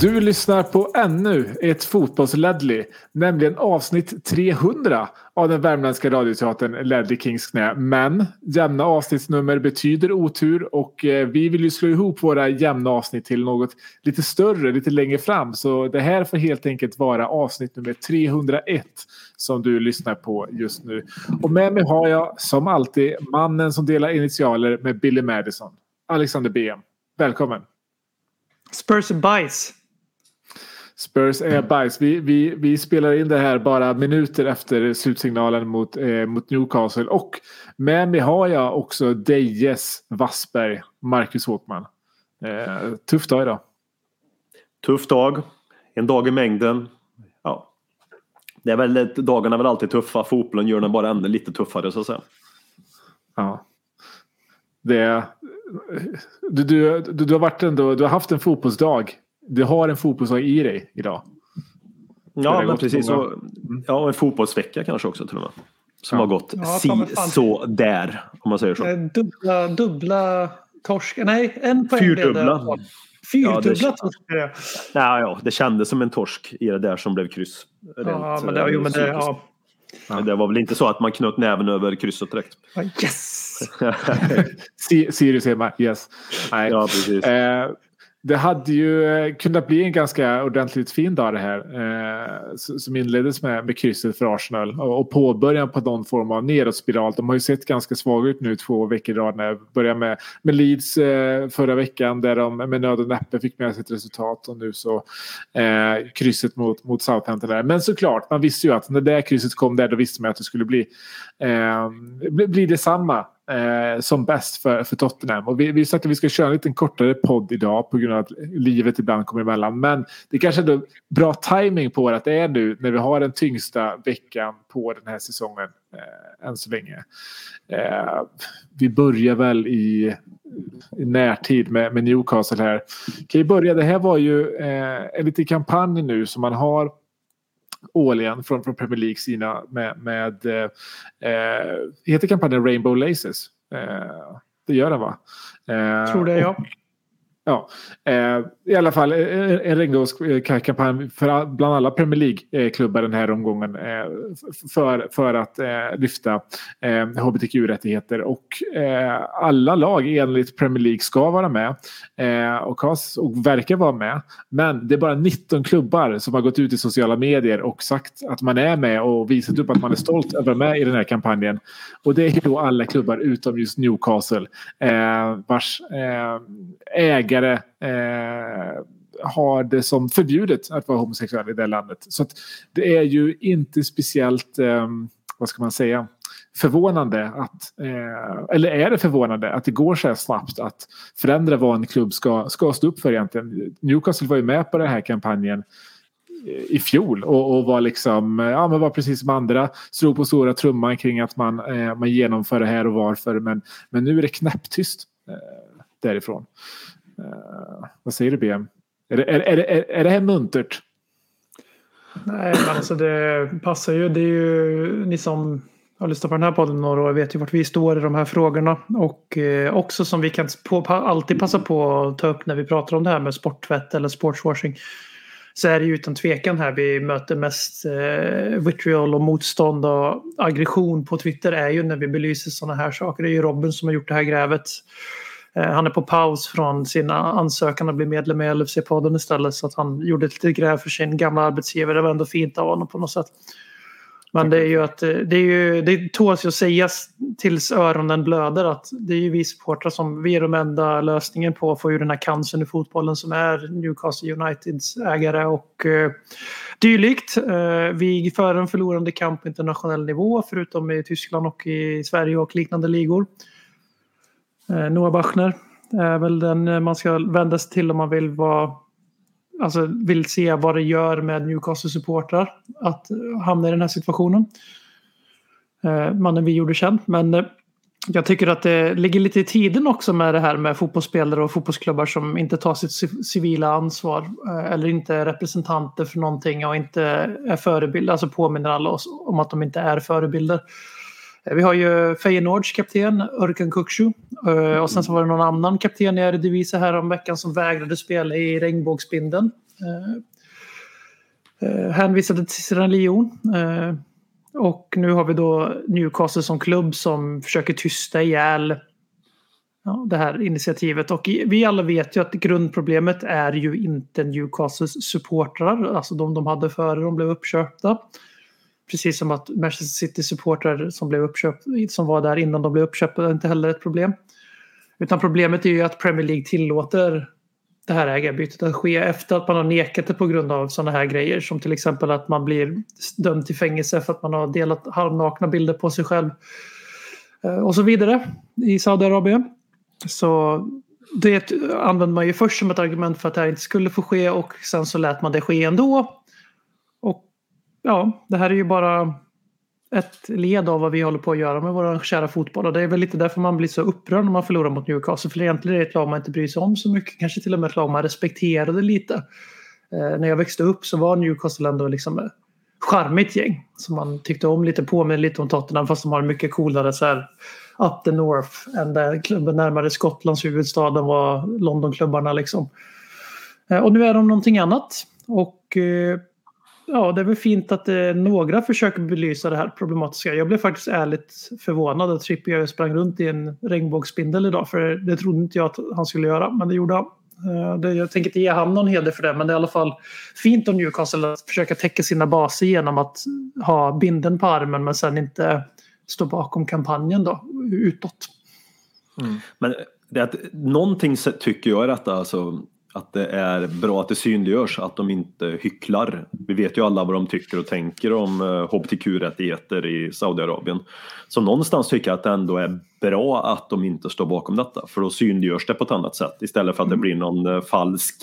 Du lyssnar på ännu ett fotbollsledley, nämligen avsnitt 300 av den värmländska radioteatern Ledley Kings knä. Men jämna avsnittsnummer betyder otur och eh, vi vill ju slå ihop våra jämna avsnitt till något lite större, lite längre fram. Så det här får helt enkelt vara avsnitt nummer 301 som du lyssnar på just nu. Och med mig har jag som alltid mannen som delar initialer med Billy Madison, Alexander BM. Välkommen! Spurs är bajs. Spurs är bajs. Vi, vi, vi spelar in det här bara minuter efter slutsignalen mot, eh, mot Newcastle. Och med mig har jag också Dejes Wassberg, Marcus Håkman. Eh, tuff dag idag. Tuff dag. En dag i mängden. Ja. Det är väl, dagarna är väl alltid tuffa. Fotbollen gör den bara ännu lite tuffare så att säga. Ja. Det, du, du, du, du, har varit ändå, du har haft en fotbollsdag. Du har en fotbollsdag i dig idag. Det Ja, men precis. många- Så, ja, en fotbollsvecka kanske också till och med. Som Ja. har gått Ja, si så där om man säger så. Eh, Dubbla, dubbla torsk. Nej, en poäng det. Fyrdubbla. Ja, Fyrdubbla det- torsk blev det. Ja, ja, det kändes som en torsk i det där som blev kryss. Rent, Ja, men det, eh, jo, men det, ja. Men det var väl inte så att man knöt näven över krysset direkt. Ja, Yes! Si- Sirius hemma, yes. Nej. ja, precis. Eh, det hade ju eh, kunnat bli en ganska ordentligt fin dag det här. Eh, som inleddes med, med krysset för Arsenal. Och, och påbörjan på någon form av nedåtspiral. De har ju sett ganska svaga ut nu två veckor i rad. När började med, med Leeds eh, förra veckan där de med nöd och näppe fick med sig ett resultat. Och nu så eh, krysset mot, mot Southampton där. Men såklart, man visste ju att när det där krysset kom där då visste man att det skulle bli, eh, bli, bli detsamma eh, som bäst för, för Tottenham. Och vi, vi sa att vi ska köra en lite kortare podd idag på grund av att livet ibland kommer emellan. Men det kanske är bra timing på att det är nu när vi har den tyngsta veckan på den här säsongen eh, än så länge. Eh, vi börjar väl i, i närtid med, med Newcastle här. Kan ju börja, det här var ju eh, en liten kampanj nu som man har årligen från, från Premier League sina med, med eh, eh, heter kampanjen Rainbow Laces? Eh, det gör den va? Eh, Tror det, och- ja. Eh, i alla fall eh, eh, en, en regnbågskampanj eh, för all- bland alla Premier League-klubbar den här omgången eh, för, för att eh, lyfta eh, hbtq-rättigheter och eh, alla lag enligt Premier League ska vara med eh, och, has, och verkar vara med. Men det är bara 19 klubbar som har gått ut i sociala medier och sagt att man är med och visat upp att man är stolt över att vara med i den här kampanjen. Och det är ju då alla klubbar utom just Newcastle eh, vars eh, tidigare eh, har det som förbjudet att vara homosexuell i det landet. Så att det är ju inte speciellt, eh, vad ska man säga, förvånande att, eh, eller är det förvånande att det går så här snabbt att förändra vad en klubb ska, ska stå upp för egentligen. Newcastle var ju med på den här kampanjen eh, i fjol och, och var liksom, eh, ja men var precis som andra, slog på stora trumman kring att man, eh, man genomför det här och varför men, men nu är det knäpptyst eh, därifrån. Uh, vad säger du BM? Är det, är, är, är, är det här muntert? Nej, men alltså det passar ju. Det är ju ni som har lyssnat på den här podden några år vet ju vart vi står i de här frågorna. Och eh, också som vi kan på, pa- alltid passa på att ta upp när vi pratar om det här med sporttvätt eller sportswashing. Så är det ju utan tvekan här vi möter mest eh, vitriol och motstånd och aggression på Twitter är ju när vi belyser sådana här saker. Det är ju Robin som har gjort det här grävet. Eh, han är på paus från sin ansökan att bli medlem i LFC-podden istället så att han gjorde ett litet gräv för sin gamla arbetsgivare. Det var ändå fint av honom på något sätt. Men det är ju att eh, det är ju det tåls ju att sägas tills öronen blöder att det är ju vi supportrar som vi är de enda lösningen på att få ur den här cancern i fotbollen som är Newcastle Uniteds ägare och eh, dylikt. Eh, vi för en förlorande kamp på internationell nivå förutom i Tyskland och i Sverige och liknande ligor. Eh, Noah Bachner är väl den eh, man ska vända sig till om man vill vara Alltså vill se vad det gör med Newcastle-supportrar att eh, hamna i den här situationen. Eh, mannen vi gjorde känd. Men eh, jag tycker att det ligger lite i tiden också med det här med fotbollsspelare och fotbollsklubbar som inte tar sitt civila ansvar eh, eller inte är representanter för någonting och inte är förebilder, alltså påminner alla oss om att de inte är förebilder. Eh, vi har ju Feyenoords kapten Örkan Kukcu eh, och sen så var det någon annan kapten i Eredivisie här om veckan som vägrade spela i regnbågsbindeln. Eh, hänvisade till Sierra Leone. Och nu har vi då Newcastle som klubb som försöker tysta ihjäl ja, det här initiativet. Och vi alla vet ju att grundproblemet är ju inte Newcastles supportrar, alltså de de hade före de blev uppköpta. Precis som att Manchester City supportrar som blev som var där innan de blev uppköpta inte heller ett problem. Utan problemet är ju att Premier League tillåter det här ägarbytet att ske efter att man har nekat det på grund av sådana här grejer som till exempel att man blir dömd till fängelse för att man har delat halvnakna bilder på sig själv eh, och så vidare i Saudiarabien. Så det använder man ju först som ett argument för att det här inte skulle få ske och sen så lät man det ske ändå. Ja, det här är ju bara ett led av vad vi håller på att göra med vår kära fotboll. Och det är väl lite därför man blir så upprörd när man förlorar mot Newcastle. För egentligen är det ett lag man inte bryr sig om så mycket. Kanske till och med ett lag man respekterade lite. Eh, när jag växte upp så var Newcastle ändå liksom ett charmigt gäng. Som man tyckte om lite, påminner lite om Tottenham fast de har en mycket coolare så här up the north än där klubben närmare Skottlands huvudstaden var Londonklubbarna liksom. Eh, och nu är de någonting annat. Och eh, ja, det är väl fint att eh, några försöker belysa det här problematiska. Jag blev faktiskt ärligt förvånad att Trippier sprang runt i en regnbågsspindel idag. För det trodde inte jag att han skulle göra, men det gjorde han. Eh, det, jag tänker inte ge han någon heder för det, men det är i alla fall fint av Newcastle att försöka täcka sina baser genom att ha binden på armen men sen inte stå bakom kampanjen då, utåt. Mm. Men det är att, någonting tycker jag är detta alltså att det är bra att det synliggörs att de inte hycklar. Vi vet ju alla vad de tycker och tänker om eh, hbtq-rättigheter i Saudiarabien. Så någonstans tycker jag att det ändå är bra att de inte står bakom detta för då synliggörs det på ett annat sätt istället för att det blir någon eh, falsk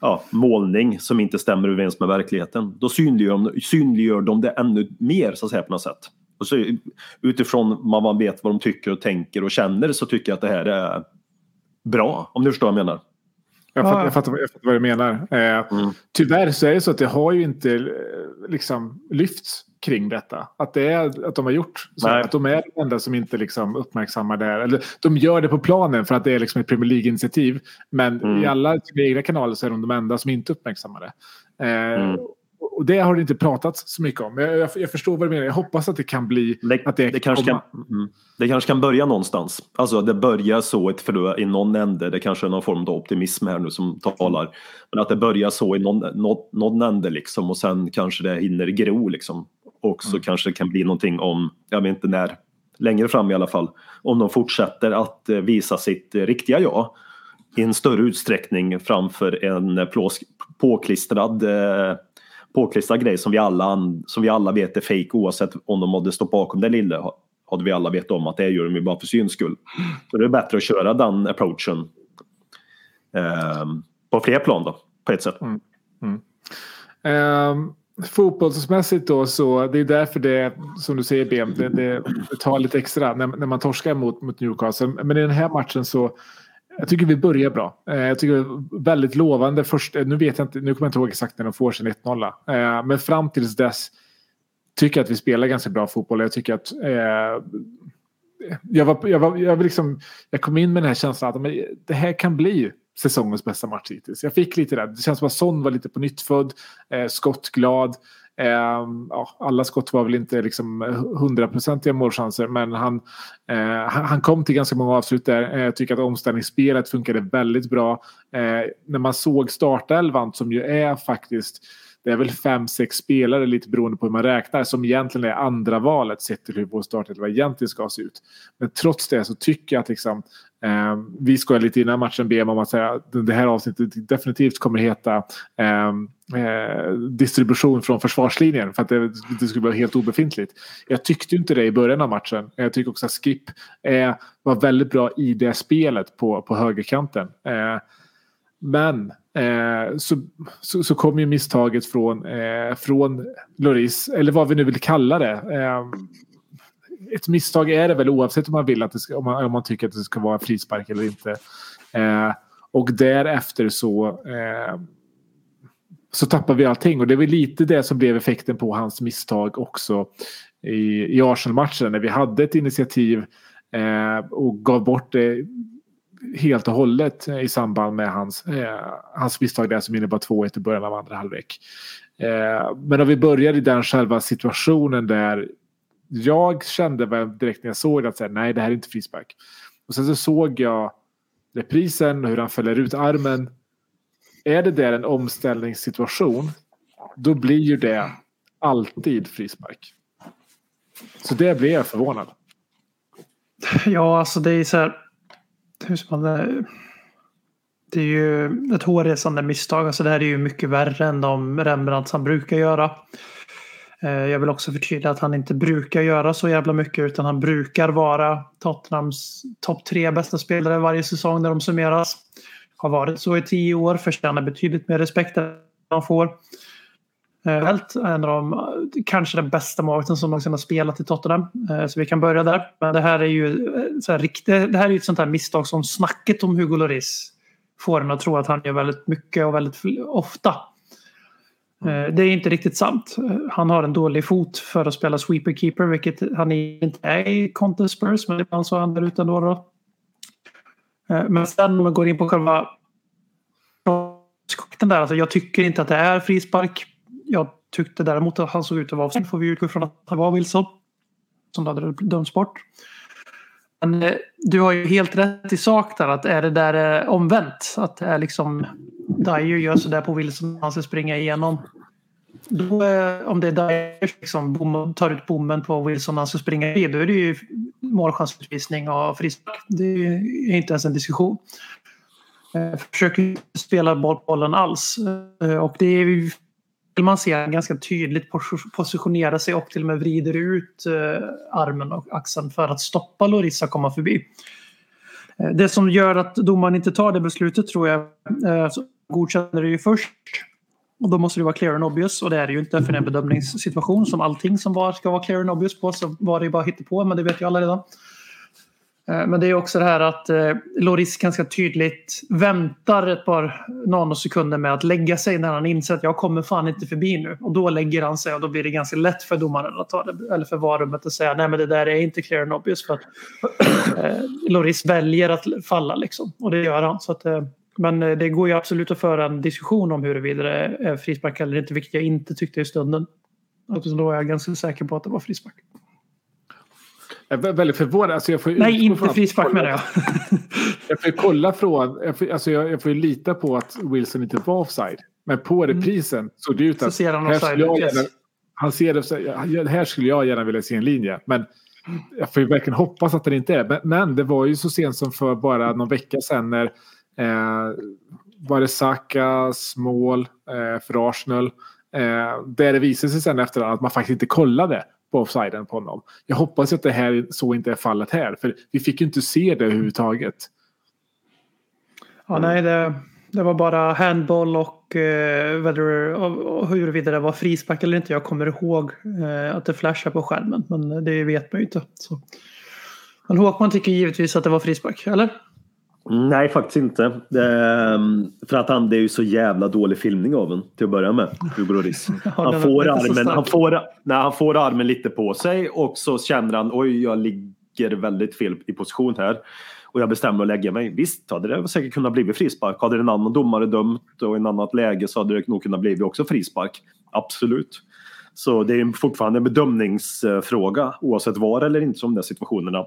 ja, målning som inte stämmer överens med verkligheten. Då synliggör de, synliggör de det ännu mer så att säga på något sätt. Och så, utifrån vad man vet vad de tycker och tänker och känner så tycker jag att det här är bra. Om du förstår vad jag menar. Jag fattar, jag fattar, jag fattar vad du menar. Eh, Mm. Tyvärr så är det så att det har ju inte eh, liksom lyfts kring detta. Att, det är, att de har gjort så. Nej. Att de är de enda som inte liksom uppmärksammar det här. Eller de gör det på planen för att det är liksom ett Premier League-initiativ. Men Mm. i alla sina egna kanaler så är de de enda som inte uppmärksammar det. Eh, Mm. Och det har det inte pratats så mycket om. Jag, jag, jag förstår vad du menar. Jag hoppas att det kan bli... Det, att det, det, kanske kan, mm, det kanske kan börja någonstans. Alltså det börjar så ett frö i någon ände. Det kanske är någon form av optimism här nu som talar. Men att det börjar så i någon, någon, någon ände liksom och sen kanske det hinner gro liksom. Och så kanske det kan bli någonting om, jag vet inte när, längre fram i alla fall. Om de fortsätter att eh, visa sitt riktiga jag i en större utsträckning framför en eh, plås, påklistrad eh, påklistrad grej som vi alla, som vi alla vet är fake oavsett om de hade stått bakom det lilla hade vi alla vet om att det gör de ju bara för syns skull. Så det är bättre att köra den approachen eh, på fler plan då, på ett sätt. Um, fotbollsmässigt då så det är därför det som du säger BM det, det, det tar lite extra när, när man torskar mot, mot Newcastle. Men i den här matchen så jag tycker vi börjar bra. Eh, jag tycker det är väldigt lovande först. Eh, nu vet jag inte, nu kommer jag inte ihåg exakt när de får sin 1-0. Eh, men fram tills dess tycker jag att vi spelar ganska bra fotboll. Jag tycker att eh, jag, var, jag, var, jag, var liksom, jag kom in med den här känslan att men, det här kan bli säsongens bästa match hittills. Jag fick lite det. Det känns som att Son var lite på nytt född. Eh, skottglad. Eh, ja, alla skott var väl inte liksom hundraprocentiga målchanser men han, eh, han, kom till ganska många avslut där. Eh, jag tycker att omställningsspelet funkade väldigt bra. Eh, när man såg startelvan som ju är faktiskt det är väl fem, sex spelare lite beroende på hur man räknar som egentligen är andra valet sett till hur vår startelva egentligen ska se ut. Men trots det så tycker jag att liksom, eh, vi skojade lite innan matchen BM om att säga det här avsnittet definitivt kommer heta eh, eh, distribution från försvarslinjen för att det, det skulle vara helt obefintligt. Jag tyckte inte det i början av matchen. Jag tycker också att Skip eh, var väldigt bra i det spelet på, på högerkanten. Eh, men eh, så, så, så kom ju misstaget från, eh, från Loris, eller vad vi nu vill kalla det. Eh, ett misstag är det väl oavsett om man vill att det ska, om man, om man tycker att det ska vara frispark eller inte. Eh, och därefter så eh, så tappar vi allting och det var lite det som blev effekten på hans misstag också i, i Arsenal-matchen när vi hade ett initiativ eh, och gav bort det helt och hållet eh, i samband med hans, eh, hans misstag där som innebar 2-1 i början av andra halvlek. Eh, men om vi börjar i den själva situationen där jag kände väl direkt när jag såg det att säga, nej det här är inte frispark. Och sen så såg jag reprisen hur han fäller ut armen. Är det där en omställningssituation då blir ju det alltid frispark. Så det blev jag förvånad. Ja, alltså det är så här. Hur ska man det? Det är ju ett hårresande misstag. Alltså det här är ju mycket värre än de Rembrandt han brukar göra. Eh, jag vill också förtydliga att han inte brukar göra så jävla mycket utan han brukar vara Tottenhams topp tre bästa spelare varje säsong när de summeras. Har varit så i tio år, förtjänar betydligt mer respekt än han får. Eh, Helt en av de, kanske den bästa målvakten som någonsin har spelat i Tottenham. Eh, Så vi kan börja där. Men det här är ju eh, så här, det här är ju ett sånt här misstag som snacket om Hugo Lloris får en att tro att han gör väldigt mycket och väldigt ofta. Eh, Det är inte riktigt sant. Han har en dålig fot för att spela sweeper keeper, vilket han inte är i Conte Spurs, men ibland så är han där ute ändå. Då. Men sen om man går in på själva skakten där, alltså jag tycker inte att det är frispark. Jag tyckte däremot att han såg ut att vara offside, får vi utgå ifrån att det var Wilson. Som då hade dömts bort. Men eh, du har ju helt rätt i sak där att är det där eh, omvänt, att det är liksom Dyer gör sådär på Wilson, han ska springa igenom. Då, eh, om det är Dyer som bom, tar ut bommen på Wilson han ska springa i, då är det ju målchansutvisning och frispark. Det är inte ens en diskussion. Eh, försöker inte spela boll, bollen alls. Eh, och det är ju vill man se ganska tydligt positionera sig och till och med vrider ut eh, armen och axeln för att stoppa Lorissa komma förbi. Eh, det som gör att domaren inte tar det beslutet tror jag, eh, så godkänner det ju först. Och då måste det vara clear and obvious och det är det ju inte för en bedömningssituation som allting som var ska vara clear and obvious på så var det ju bara på men det vet ju alla redan. Eh, men det är också det här att eh, Loris ganska tydligt väntar ett par nanosekunder med att lägga sig när han inser att jag kommer fan inte förbi nu. Och då lägger han sig och då blir det ganska lätt för domaren att ta det, eller för varummet att säga nej men det där är inte clear and obvious för att eh, Loris väljer att falla liksom. Och det gör han. Så att, men det går ju absolut att föra en diskussion om huruvida det är frispark eller inte, vilket jag inte tyckte i stunden. Eftersom Då var jag ganska säker på att det var frispark. Jag är väldigt förvånad. Alltså jag får Nej, inte att- frispark menar jag. Jag får kolla från, jag får, alltså jag, jag får lita på att Wilson inte var offside. Men på reprisen såg det ut Mm. Så att ser han offside jag yes. han ser det, här skulle jag gärna vilja se en linje. Men jag får ju verkligen hoppas att det inte är. Men, men det var ju så sent som för bara någon vecka sedan när eh, var det Sakas mål eh, för Arsenal. Eh, där det visade sig sen efterhand att man faktiskt inte kollade på offsiden på honom. Jag hoppas att det här så inte är fallet här. För vi fick ju inte se det överhuvudtaget. Ja, nej, det, det var bara handboll och, eh, whether, och, och huruvida det var frispark eller inte. Jag kommer ihåg eh, att det flashar på skärmen, men det vet man ju inte. Så. Men Håkman tycker givetvis att det var frispark, eller? Nej, faktiskt inte. Ehm, för att han, det är ju så jävla dålig filmning av en till att börja med. Hugo Lloris. Han får armen, han får, nej, han får armen lite på sig och så känner han oj, jag ligger väldigt fel i position här. Och jag bestämmer att lägga mig. Visst hade det säkert kunnat bli frispark. Hade en annan domare dömt och i en annat läge så hade det nog kunnat bli också frispark. Absolut. Så det är fortfarande en bedömningsfråga oavsett var eller inte som de där situationerna.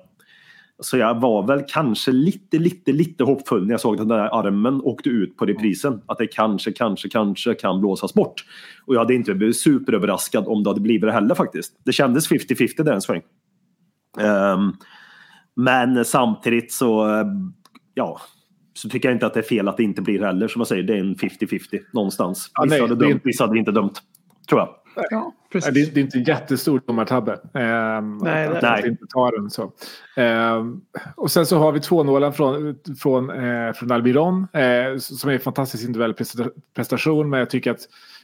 Så jag var väl kanske lite, lite, lite hoppfull när jag såg att den där armen åkte ut på reprisen. Att det kanske, kanske, kanske kan blåsas bort. Och jag hade inte blivit superöverraskad om det hade blivit det heller faktiskt. Det kändes 50-50 där en sväng. Ehm, men samtidigt så, eh, ja, så tycker jag inte att det är fel att det inte blir heller. Som jag säger, det är en 50-50 någonstans. Ja, Vissa, nej, hade dömt, vissa hade inte dömt. Tror jag. Ja, Nej, precis. Det är, det är inte en jättestor domartabbe. Ehm, Nej, att, det- att inte ta den så. Ehm, och sen så har vi 2-0 från, från, eh, från Albiron. Eh, som är en fantastisk individuell presta- prestation. Men jag tycker att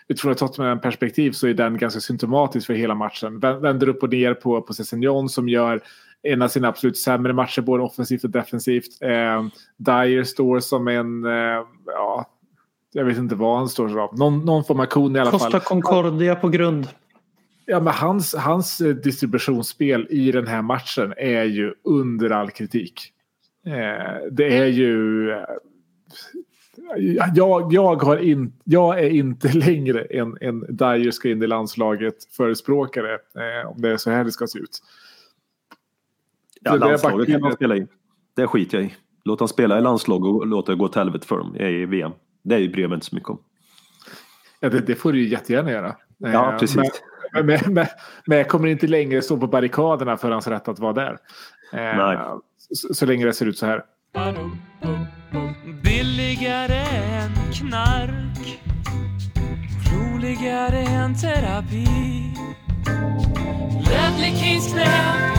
utifrån ett Tottenham-perspektiv så är den ganska symptomatisk för hela matchen. Vä- Vänder upp och ner på, på Sessignon som gör en av sina absolut sämre matcher både offensivt och defensivt. Eh, Dyer står som en, eh, ja, jag vet inte vad han står som. Någon, någon form av kon i alla fall. Costa Concordia på grund. Ja, men hans, hans eh, distributionsspel i den här matchen är ju under all kritik. Eh, det är ju... Eh, jag, jag, har in, jag är inte längre en, en Dyer ska in i landslaget förespråkare. Eh, om det är så här det ska se ut. Ja, Det landslaget kan man spela i. Det skiter jag i. Låt han spela i landslag och låta det gå till helvete för dem i VM. Det bryr jag mig inte så mycket om. Ja, det, det får du ju jättegärna göra. Eh, Ja, precis. Men, men, men, men jag kommer inte längre stå på barrikaderna för hans rätt att vara där. Eh, Nej. Så, så länge det ser ut så här. Billigare än knark Roligare än terapi Lättlig kings knä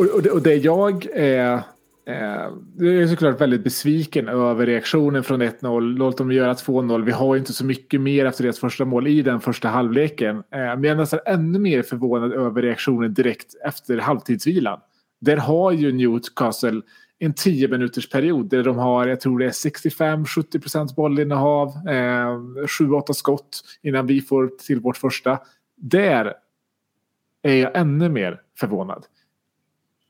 Och, och, det, och det jag är... Eh, jag är såklart väldigt besviken över reaktionen från 1-0. Låt dem göra 2-0. Vi har ju inte så mycket mer efter deras första mål i den första halvleken. Eh, men jag är nästan ännu mer förvånad över reaktionen direkt efter halvtidsvilan. Där har ju Newcastle en 10 minuters period där de har, jag tror det är 65-70 procent bollinnehav, eh, 7-8 skott innan vi får till vårt första. Där är jag ännu mer förvånad.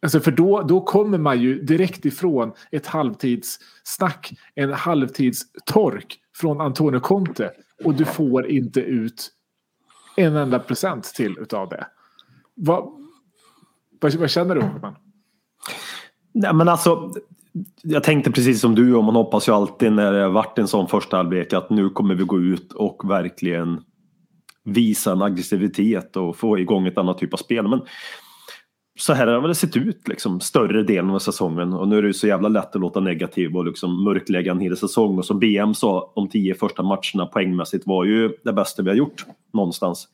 Alltså för då, då kommer man ju direkt ifrån ett halvtidssnack, en halvtidstork från Antonio Conte och du får inte ut en enda procent till utav det. Vad, vad, vad känner du Håkan? Nej, men alltså, jag tänkte precis som du och man hoppas ju alltid när det varit en sån första halvlek att nu kommer vi gå ut och verkligen visa en aggressivitet och få igång ett annat typ av spel. Men så här har det sett ut liksom större delen av säsongen och nu är det ju så jävla lätt att låta negativ och liksom mörklägga en hel säsong och som BM sa de tio första matcherna poängmässigt var ju det bästa vi har gjort någonstans.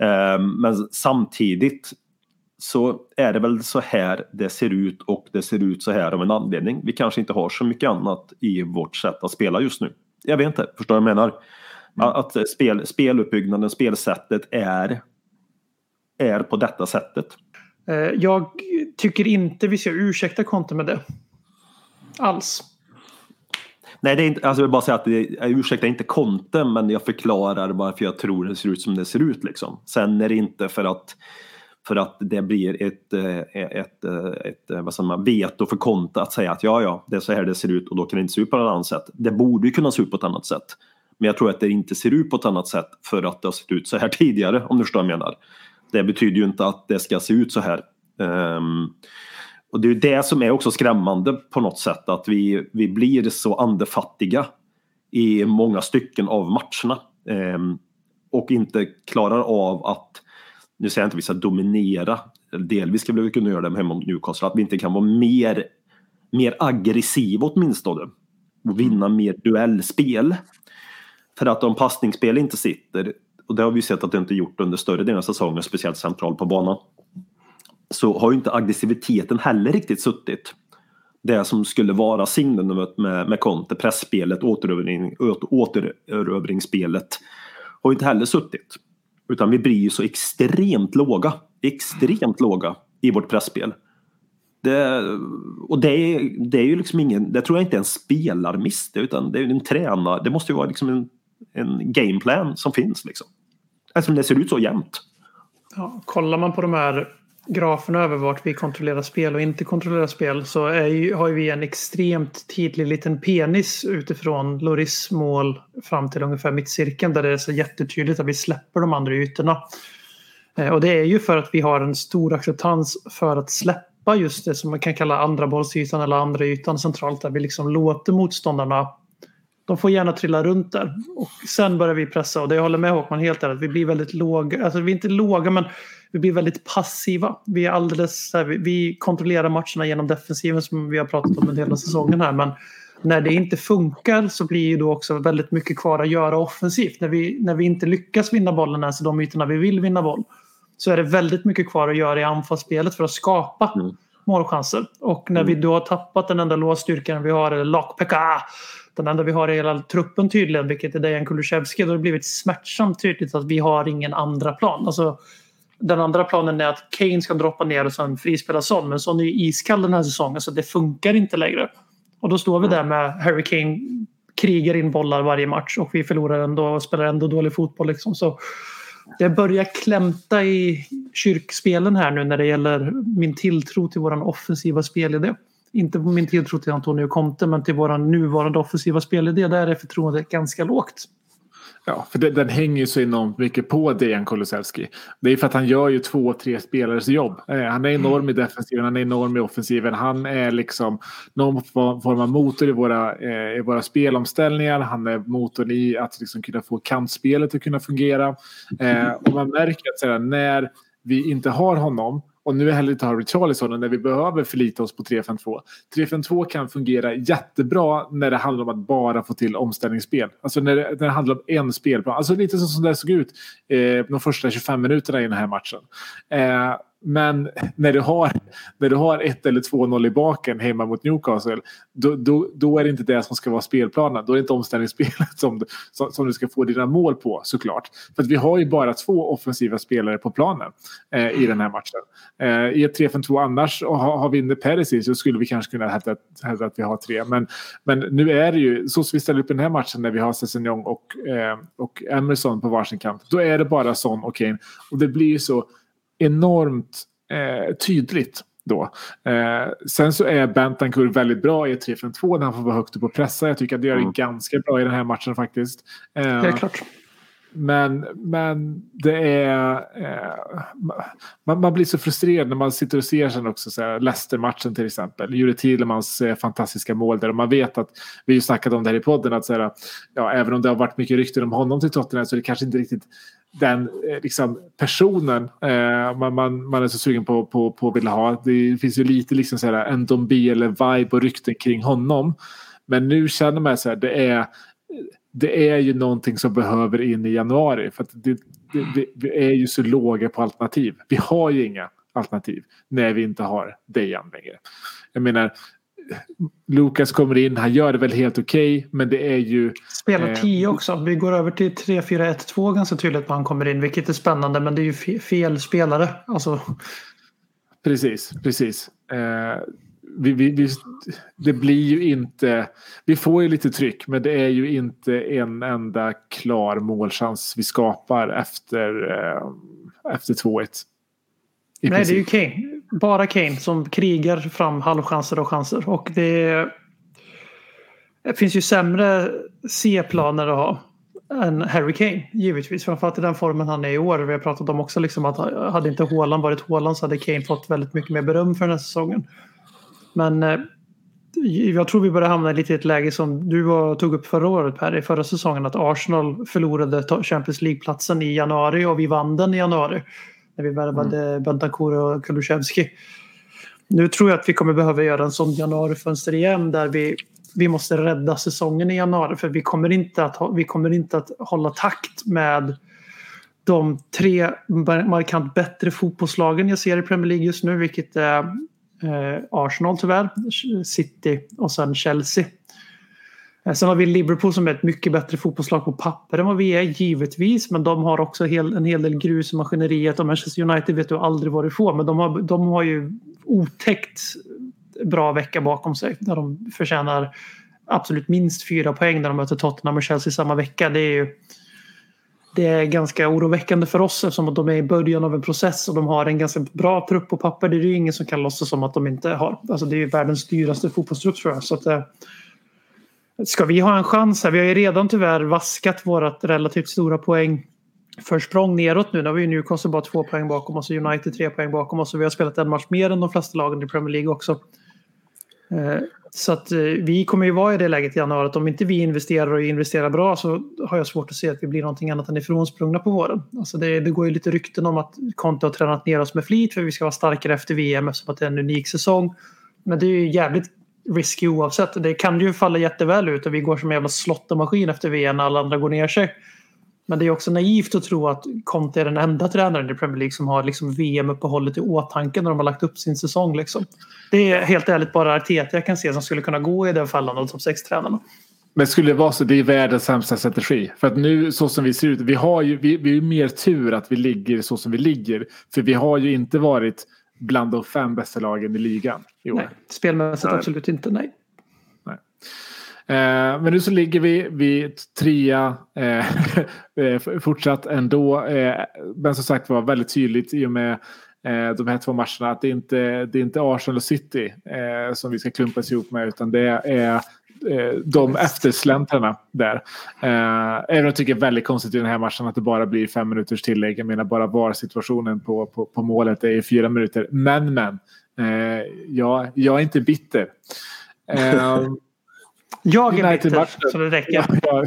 Ehm, Men samtidigt så är det väl så här det ser ut och det ser ut så här av en anledning. Vi kanske inte har så mycket annat i vårt sätt att spela just nu. Jag vet inte, förstår du vad jag menar? Att eh, spel, speluppbyggnaden, spelsättet är, är på detta sättet. Eh, jag tycker inte vi ska ursäkta Conte med det. Alls. Nej, det är inte, alltså jag vill bara säga att det, jag ursäktar inte Conte, men jag förklarar varför jag tror det ser ut som det ser ut. Liksom. Sen är det inte för att, för att det blir ett, eh, ett, eh, ett, ett, vad säger man, veto för Conte att säga att ja, ja, det är så här det ser ut och då kan det inte se ut på något annat sätt. Det borde ju kunna se ut på ett annat sätt. Men jag tror att det inte ser ut på ett annat sätt för att det har sett ut så här tidigare, om du förstår vad jag menar. Det betyder ju inte att det ska se ut så här. Ehm, och det är ju det som är också skrämmande på något sätt, att vi, vi blir så andefattiga i många stycken av matcherna. Ehm, och inte klarar av att, nu säger jag inte att vi ska dominera, delvis ska vi kunna göra det hemma mot Newcastle, att vi inte kan vara mer, mer aggressiva åtminstone. Och vinna mer duellspel. För att om passningsspel inte sitter, och det har vi sett att det inte gjort under större delen av säsongen, speciellt centralt på banan, så har ju inte aggressiviteten heller riktigt suttit. Det som skulle vara signumet med, med Conte, pressspelet, återövring, återövringsspelet, har ju inte heller suttit. Utan vi blir ju så extremt låga, extremt låga i vårt pressspel. Det, och det är, det är ju liksom ingen, det tror jag inte är en spelarmiss, det, utan det är ju en tränare, det måste ju vara liksom en, en gameplan som finns liksom. Eftersom det ser ut så jämnt. Ja, kollar man på de här graferna över vart vi kontrollerar spel och inte kontrollerar spel så är ju, har ju vi en extremt tydlig liten penis utifrån Loris mål fram till ungefär mittcirkeln där det är så jättetydligt att vi släpper de andra ytorna. Eh, och det är ju för att vi har en stor acceptans för att släppa just det som man kan kalla andra bollsytan eller andra ytan centralt där vi liksom låter motståndarna de får gärna trilla runt där. Och sen börjar vi pressa och det jag håller med Håkman helt där att vi blir väldigt låga, alltså vi är inte låga men vi blir väldigt passiva. Vi är alldeles så här, vi, kontrollerar matcherna genom defensiven som vi har pratat om under hela säsongen här men när det inte funkar så blir ju då också väldigt mycket kvar att göra offensivt. När vi, när vi inte lyckas vinna bollen ens i de ytorna vi vill vinna boll så är det väldigt mycket kvar att göra i anfallsspelet för att skapa Mm. målchanser. Och när vi då har tappat den enda låsstyrkan vi har, eller lockpeka, den enda vi har i hela truppen tydligen, vilket är Dejan Kulusevski, då har det blivit smärtsamt tydligt att vi har ingen andra plan. Alltså, den andra planen är att Kane ska droppa ner och sen frispela Son, men Son är ju iskall den här säsongen så det funkar inte längre. Och då står vi där med Harry Kane krigar in bollar varje match och vi förlorar ändå och spelar ändå dålig fotboll. Liksom. Så det börjar klämta i kyrkspelen här nu när det gäller min tilltro till våran offensiva spelidé. Inte min tilltro till Antonio Conte men till våran nuvarande offensiva spelidé. Där är förtroendet ganska lågt. Ja, för det, den hänger ju så enormt mycket på Dejan Kulusevski. Det är för att han gör ju två, tre spelares jobb. Eh, han är enorm i defensiven, han är enorm i offensiven. Han är liksom någon form av motor i våra, eh, i våra spelomställningar. Han är motorn i att liksom kunna få kantspelet att kunna fungera. Eh, och man märker att sådär, när vi inte har honom och nu heller inte har Charlison när vi behöver förlita oss på 3-5-2. 3-5-2 kan fungera jättebra när det handlar om att bara få till omställningsspel. Alltså när det, när det handlar om en spelplan. Alltså lite så som det såg ut eh, de första 25 minuterna i den här matchen. Eh, men när du har, när du har 1 eller 2-0 i baken hemma mot Newcastle då, då, då är det inte det som ska vara spelplanen. Då är det inte omställningsspelet som, du- som, som du ska få dina mål på såklart. För att vi har ju bara två offensiva spelare på planen eh, i den här matchen. Eh, I ett 3-5-2 annars och har, har vi inte Perisic så skulle vi kanske kunna hävda, hävda att vi har tre. Men, men nu är det ju så som vi ställer upp i den här matchen när vi har Sessignon och, eh, och Emerson på varsin kant. Då är det bara Son och Kane. Och det blir ju så enormt eh, tydligt då. Eh, sen så är Bentancourt väldigt bra i ett 3-5-2 när han får vara högt upp och pressa. Jag tycker att det gör det Mm. ganska bra i den här matchen faktiskt. Eh, är klart. men, men det är... Eh, man, man blir så frustrerad när man sitter och ser sen också så Leicester-matchen till exempel. Jure Tillemans eh, fantastiska mål där. Och man vet att, vi har ju snackat om det här i podden, att så här, ja, även om det har varit mycket rykten om honom till Tottenham så är det kanske inte riktigt den eh, liksom, personen eh, man, man, man är så sugen på, på, på att vilja ha. Det finns ju lite liksom så här, en Dombi eller vibe och rykten kring honom. Men nu känner man så här, det är det är ju någonting som behöver in i januari. För att det, det, det, vi är ju så låga på alternativ. Vi har ju inga alternativ när vi inte har Dejan längre. Jag menar, Lukas kommer in, han gör det väl helt okej, men det är ju... Spelar Eh, 10 också. Vi går över till 3-4-1-2 ganska tydligt när han kommer in. Vilket är spännande men det är ju fe- fel spelare. Alltså, Precis, precis. Eh, vi, vi, vi, det blir ju inte... Vi får ju lite tryck, men det är ju inte en enda klar målchans vi skapar efter, eh, efter 2-1. I nej, det är ju princip. Kane. Bara Kane som krigar fram halvchanser och chanser. Och det, det finns ju sämre C-planer att ha än Harry Kane. Givetvis. Framförallt i den formen han är i år. Vi har pratat om också liksom att hade inte Haaland varit Haaland så hade Kane fått väldigt mycket mer beröm för den här säsongen. Men eh, jag tror vi börjar hamna lite i ett läge som du var, tog upp förra året Per, i förra säsongen. Att Arsenal förlorade Champions League-platsen i januari och vi vann den i januari. När vi värvade Bentancur och Kulusevski. Nu tror jag att vi kommer behöva göra en sån januarifönster igen där vi, vi måste rädda säsongen i januari. För vi kommer inte att, vi kommer inte att hålla takt med de tre mar- markant bättre fotbollslagen jag ser i Premier League just nu. Vilket är eh, Arsenal tyvärr, City och sen Chelsea. Eh, sen har vi Liverpool som är ett mycket bättre fotbollslag på papper än vad vi är givetvis. Men de har också en hel del grus i maskineriet och Manchester United vet du aldrig vad du får. Men de har, de har ju otäckt bra vecka bakom sig. Där de förtjänar absolut minst fyra poäng när de möter Tottenham och Chelsea samma vecka. Det är ju det är ganska oroväckande för oss eftersom att de är i början av en process och de har en ganska bra trupp på papper. Det är ju ingen som kan låtsas som att de inte har. Alltså det är ju världens dyraste fotbollstrupp tror jag. Så att, eh, ska vi ha en chans här? Vi har ju redan tyvärr vaskat vårt relativt stora poäng försprång neråt nu. Nu har vi ju Newcastle bara två poäng bakom oss och United tre poäng bakom oss. Och vi har spelat en match mer än de flesta lagen i Premier League också. Eh, så att eh, vi kommer ju vara i det läget i januari att om inte vi investerar och investerar bra så har jag svårt att se att vi blir någonting annat än ifrånsprungna på våren. Alltså det, det går ju lite rykten om att Conte har tränat ner oss med flit för vi ska vara starkare efter VM eftersom att det är en unik säsong. Men det är ju jävligt risky oavsett. Det kan ju falla jätteväl ut och vi går som en jävla slottemaskin efter VM när alla andra går ner sig. Men det är också naivt att tro att Conte är den enda tränaren i Premier League som har liksom VM-uppehållet i åtanke när de har lagt upp sin säsong. Liksom. Det är helt ärligt bara Arteta jag kan se som skulle kunna gå i den fallen av topp sex tränarna. Men skulle det vara så, det är världens sämsta strategi. För att nu så som vi ser ut, vi har ju vi, vi har ju mer tur att vi ligger så som vi ligger. För vi har ju inte varit bland de fem bästa lagen i ligan i år. Nej, spelmässigt Nej. absolut inte, nej. Eh, men nu så ligger vi vid trea eh, eh, fortsatt ändå. Eh, men som sagt var väldigt tydligt i och med eh, de här två matcherna att det inte det är inte Arsenal och City eh, som vi ska klumpas ihop med utan det är de eftersläntrarna där. Eh, även om jag tycker det är väldigt konstigt i den här matchen att det bara blir fem minuters tillägg. Jag menar bara VAR-situationen på, på, på målet är fyra minuter. Men men, eh, jag, jag är inte bitter. Eh, Jag är bitter, så det räcker. Ja, ja.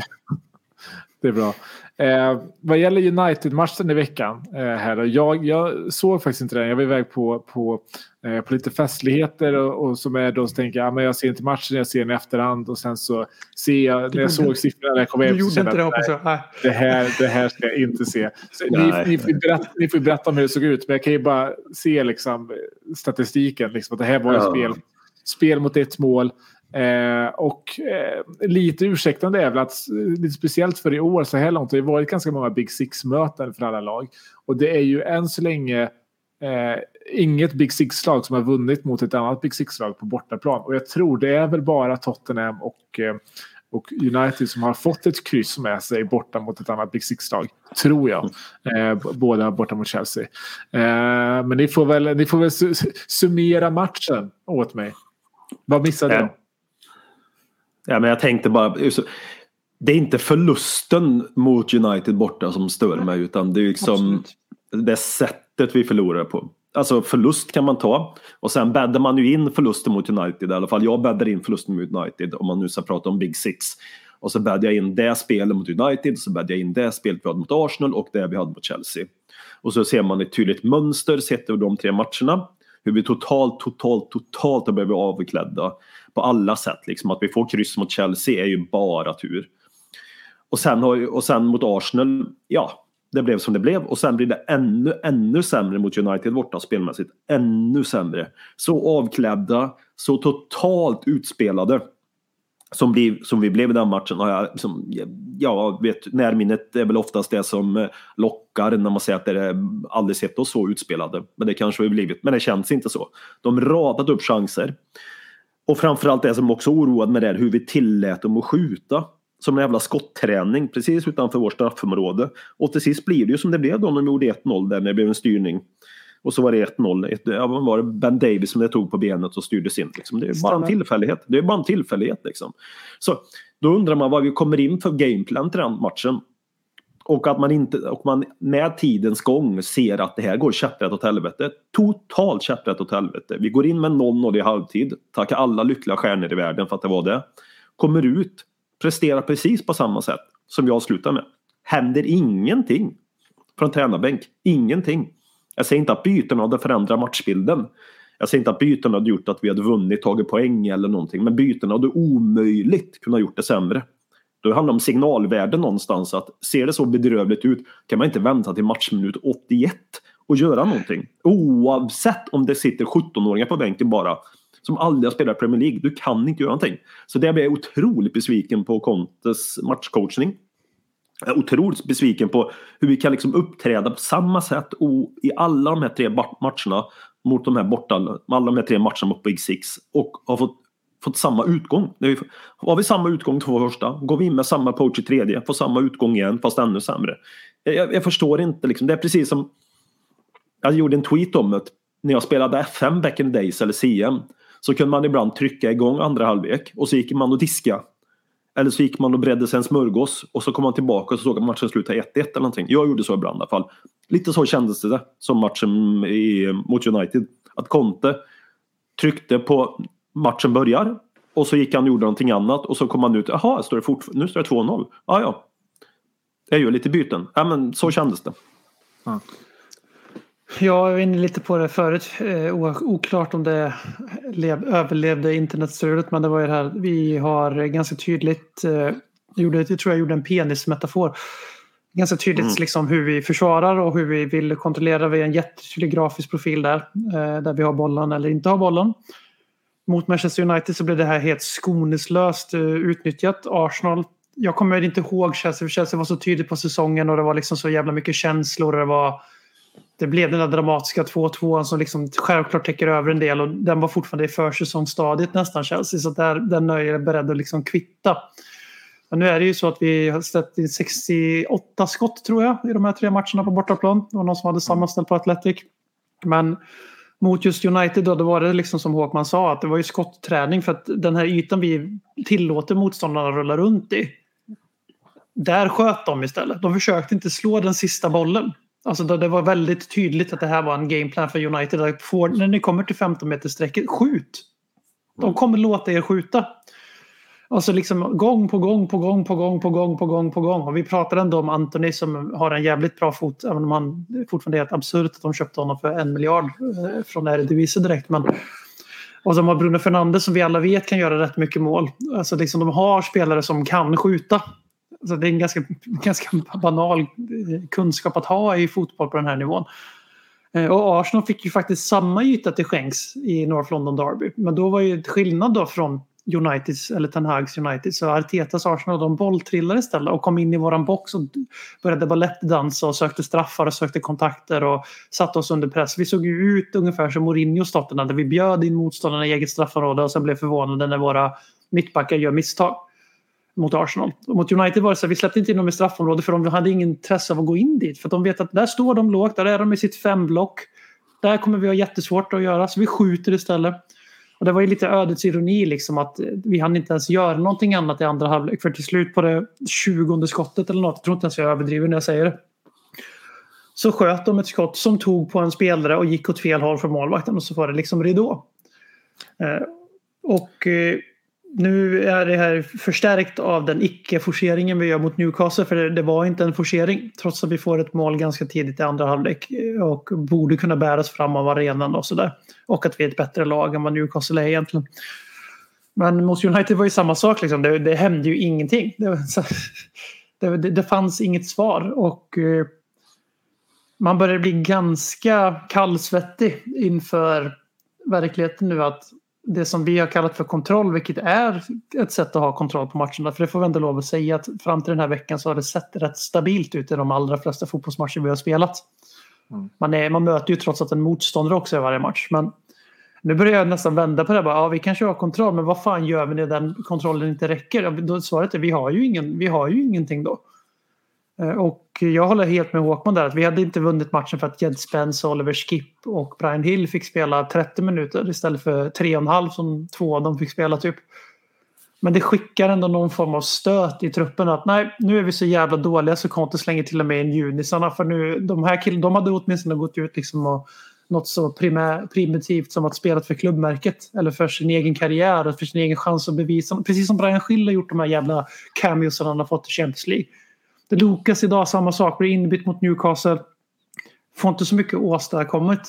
Det är bra. Eh, vad gäller United-matchen i veckan. Eh, här, jag, jag såg faktiskt inte den. Jag var iväg på, på, eh, på lite festligheter och, och som är då så tänker jag, ja, men jag ser inte matchen, jag ser den i efterhand och sen så ser jag, när jag såg siffrorna när jag kom Du hem så gjorde kände inte det jag att, hoppas jag. Nej. det här, det här ska jag inte se. Så ni, ni, får berätta, ni får berätta om hur det såg ut, men jag kan ju bara se liksom, statistiken. Liksom, att det här var ju Ja. spel, spel mot ett mål. Eh, och eh, lite ursäktande är väl att eh, lite speciellt för i år så här långt har det varit ganska många Big Six-möten för alla lag. Och det är ju än så länge eh, inget Big Six-lag som har vunnit mot ett annat Big Six-lag på bortaplan. Och jag tror det är väl bara Tottenham och eh, och United som har fått ett kryss med sig borta mot ett annat Big Six-lag. Tror jag. Eh, båda borta mot Chelsea. Men ni får väl, ni får väl su- summera matchen åt mig. Vad missade Ja. jag? Ja, men jag tänkte bara, det är inte förlusten mot United borta som stör mig utan det är liksom Absolut. det sättet vi förlorar på. Alltså förlust kan man ta och sen bäddar man ju in förlusten mot United i alla fall. Jag bäddar in förlusten mot United om man nu ska prata om Big Six. Och så bäddar jag in det spelet mot United, så bäddar jag in det spelet vi hade mot Arsenal och det vi hade mot Chelsea. Och så ser man ett tydligt mönster sett över de tre matcherna. Hur vi totalt, totalt, totalt har blivit avklädda på alla sätt. Liksom att vi får kryss mot Chelsea är ju bara tur. Och sen, och sen mot Arsenal, ja, det blev som det blev. Och sen blir det ännu, ännu sämre mot United borta spelmässigt. Ännu sämre. Så avklädda, så totalt utspelade. Som, blir, som vi blev i den matchen har jag, liksom, ja, vet, närminnet är väl oftast det som eh, lockar när man säger att det är aldrig sett oss så utspelade. Men det kanske vi blivit, men det känns inte så. De radat upp chanser. Och framförallt det som också oroade mig där, hur vi tillät dem att skjuta. Som en jävla skotträning precis utanför vårt straffområde. Och till sist blir det ju som det blev då när de gjorde 1-0 där när det blev en styrning. Och så var det 1-0. Ett- Ja, var det Ben Davis som det tog på benet och styrdes in. Liksom. Det är bara en tillfällighet. Det är bara en tillfällighet liksom. Så då undrar man vad vi kommer in för gameplan till den matchen. Och att man inte, och man med tidens gång ser att det här går käpprätt åt helvete. Totalt käpprätt åt helvete. Vi går in med 0-0 i halvtid. Tackar alla lyckliga stjärnor i världen för att det var det. Kommer ut, presterar precis på samma sätt som jag slutar med. Händer ingenting från tränarbänk. Ingenting. Jag säger inte att bytena hade förändrat matchbilden. Jag säger inte att bytena hade gjort att vi hade vunnit, tagit poäng eller någonting. Men bytena hade omöjligt kunnat gjort det sämre. Då handlar det om signalvärde någonstans. Att ser det så bedrövligt ut kan man inte vänta till matchminut 81 och göra någonting. Oavsett om det sitter 17-åringar på bänken bara som aldrig har spelat i Premier League. Du kan inte göra någonting. Så där blir jag otroligt besviken på Contes matchcoachning. Jag är otroligt besviken på hur vi kan liksom uppträda på samma sätt och i alla de här tre matcherna mot de här borta, alla de här tre matcherna mot Big Six och har fått, fått samma utgång. Det har vi samma utgång två första, går vi in med samma approach i tredje, får samma utgång igen fast ännu sämre. Jag, jag förstår inte liksom, det är precis som jag gjorde en tweet om det när jag spelade FM back in the days eller CM så kunde man ibland trycka igång andra halvlek och så gick man och diska Eller så gick man och bredde sig en smörgås och så kom man tillbaka och så såg att matchen slutade 1-1 eller någonting. Jag gjorde så ibland i alla fall. Lite så kändes det som matchen i, mot United. Att Conte tryckte på matchen börjar och så gick han och gjorde någonting annat och så kom han ut. Jaha, står det fort, nu står det 2-0. Ja, ja. Jag gör lite byten. Ja, men så kändes det. Jag var inne lite på det förut. Eh, oklart om det lev, överlevde internetstödet. Men det var ju det här. Vi har ganska tydligt. Eh, gjorde, jag tror jag gjorde en penismetafor. Ganska tydligt liksom hur vi försvarar och hur vi vill kontrollera. Vi har en jättetydlig grafisk profil där. Eh, där vi har bollen eller inte har bollen. Mot Manchester United så blev det här helt skoningslöst eh, utnyttjat. Arsenal. Jag kommer inte ihåg Chelsea. för Chelsea var så tydligt på säsongen och det var liksom så jävla mycket känslor. Och det var det blev den där dramatiska 2-2 som liksom självklart täcker över en del och den var fortfarande i försäsongsstadiet nästan Chelsea så där, den är jag beredd att liksom kvitta. Men nu är det ju så att vi har släppt in 68 skott tror jag i de här tre matcherna på bortaplan. Det var någon som hade sammanställt på Atletic. Men mot just United då, då var det liksom som Håkman sa att det var ju skottträning för att den här ytan vi tillåter motståndarna att rulla runt i. Där sköt de istället. De försökte inte slå den sista bollen. Alltså det, var väldigt tydligt att det här var en gameplan för United. Att Får, när ni kommer till 15 meter sträcket, skjut! De kommer låta er skjuta. Alltså liksom gång på gång på gång på gång på gång på gång på gång. Och vi pratar ändå om Anthony som har en jävligt bra fot. Även om han fortfarande är helt absurt att de köpte honom för en miljard eh, från Eredivisie direkt. Men, och de har Bruno Fernandes som vi alla vet kan göra rätt mycket mål. Alltså liksom de har spelare som kan skjuta. Alltså det är en ganska, ganska banal eh, kunskap att ha i fotboll på den här nivån. Eh, och Arsenal fick ju faktiskt samma yta till skänks i North London Derby. Men då var ju skillnad då från Uniteds, eller Ten Hags United. Så Artetas Arsenal de bolltrillade istället och kom in i våran box och började balettdansa och sökte straffar och sökte kontakter och satte oss under press. Vi såg ju ut ungefär som Mourinhos Tottenham där vi bjöd in motståndarna i eget straffområde och sen blev förvånade när våra mittbackar gör misstag mot Arsenal. Och mot United var det så att vi släppte inte in dem i straffområdet för de hade ingen intresse av att gå in dit. För att de vet att där står de lågt, där är de i sitt femblock. Där kommer vi ha jättesvårt att göra, så vi skjuter istället. Och det var ju lite ödets ironi liksom att eh, vi hann inte ens göra någonting annat i andra halvlek. För till slut på det 20 skottet eller något, jag tror inte ens jag överdriver när jag säger det. Så sköt de ett skott som tog på en spelare och gick åt fel håll för målvakten och så var det liksom ridå. Eh, och eh, nu är det här förstärkt av den icke-forceringen vi gör mot Newcastle. För det, var inte en forcering. Trots att vi får ett mål ganska tidigt i andra halvlek. Eh, och borde kunna bäras fram av arenan och sådär. Och att vi är ett bättre lag än vad Newcastle är egentligen. Men mot United var ju samma sak. Liksom. Det, det hände ju ingenting. Det, så, det, det, det fanns inget svar. Och eh, man börjar bli ganska kallsvettig inför verkligheten nu. att det som vi har kallat för kontroll, vilket är ett sätt att ha kontroll på matcherna. För det får vi ändå lov att säga att fram till den här veckan så har det sett rätt stabilt ut i de allra flesta fotbollsmatcher vi har spelat. Man, är, man möter ju trots att en motståndare också i varje match. Men nu börjar jag nästan vända på det. Bara, ja, vi kanske har kontroll, men vad fan gör vi när den kontrollen inte räcker? Då svaret är vi har ju, ingen, vi har ju ingenting då. Eh, och jag håller helt med Håkman där. Att vi hade inte vunnit matchen för att Jed Spence, Oliver Skip och Brian Hill fick spela 30 minuter istället för 3,5 som två av dem fick spela typ. Men det skickar ändå någon form av stöt i truppen att nej, nu är vi så jävla dåliga så Conte slänger till och med in junisarna. För nu, de här killarna, de hade åtminstone gått ut liksom och något så primär, primitivt som att spela för klubbmärket. Eller för sin egen karriär och för sin egen chans att bevisa. Precis som Brian Schill har gjort de här jävla cameosen han har fått i Champions League. Det Lukas idag samma sak, blir inbytt mot Newcastle. Får inte så mycket åstadkommet.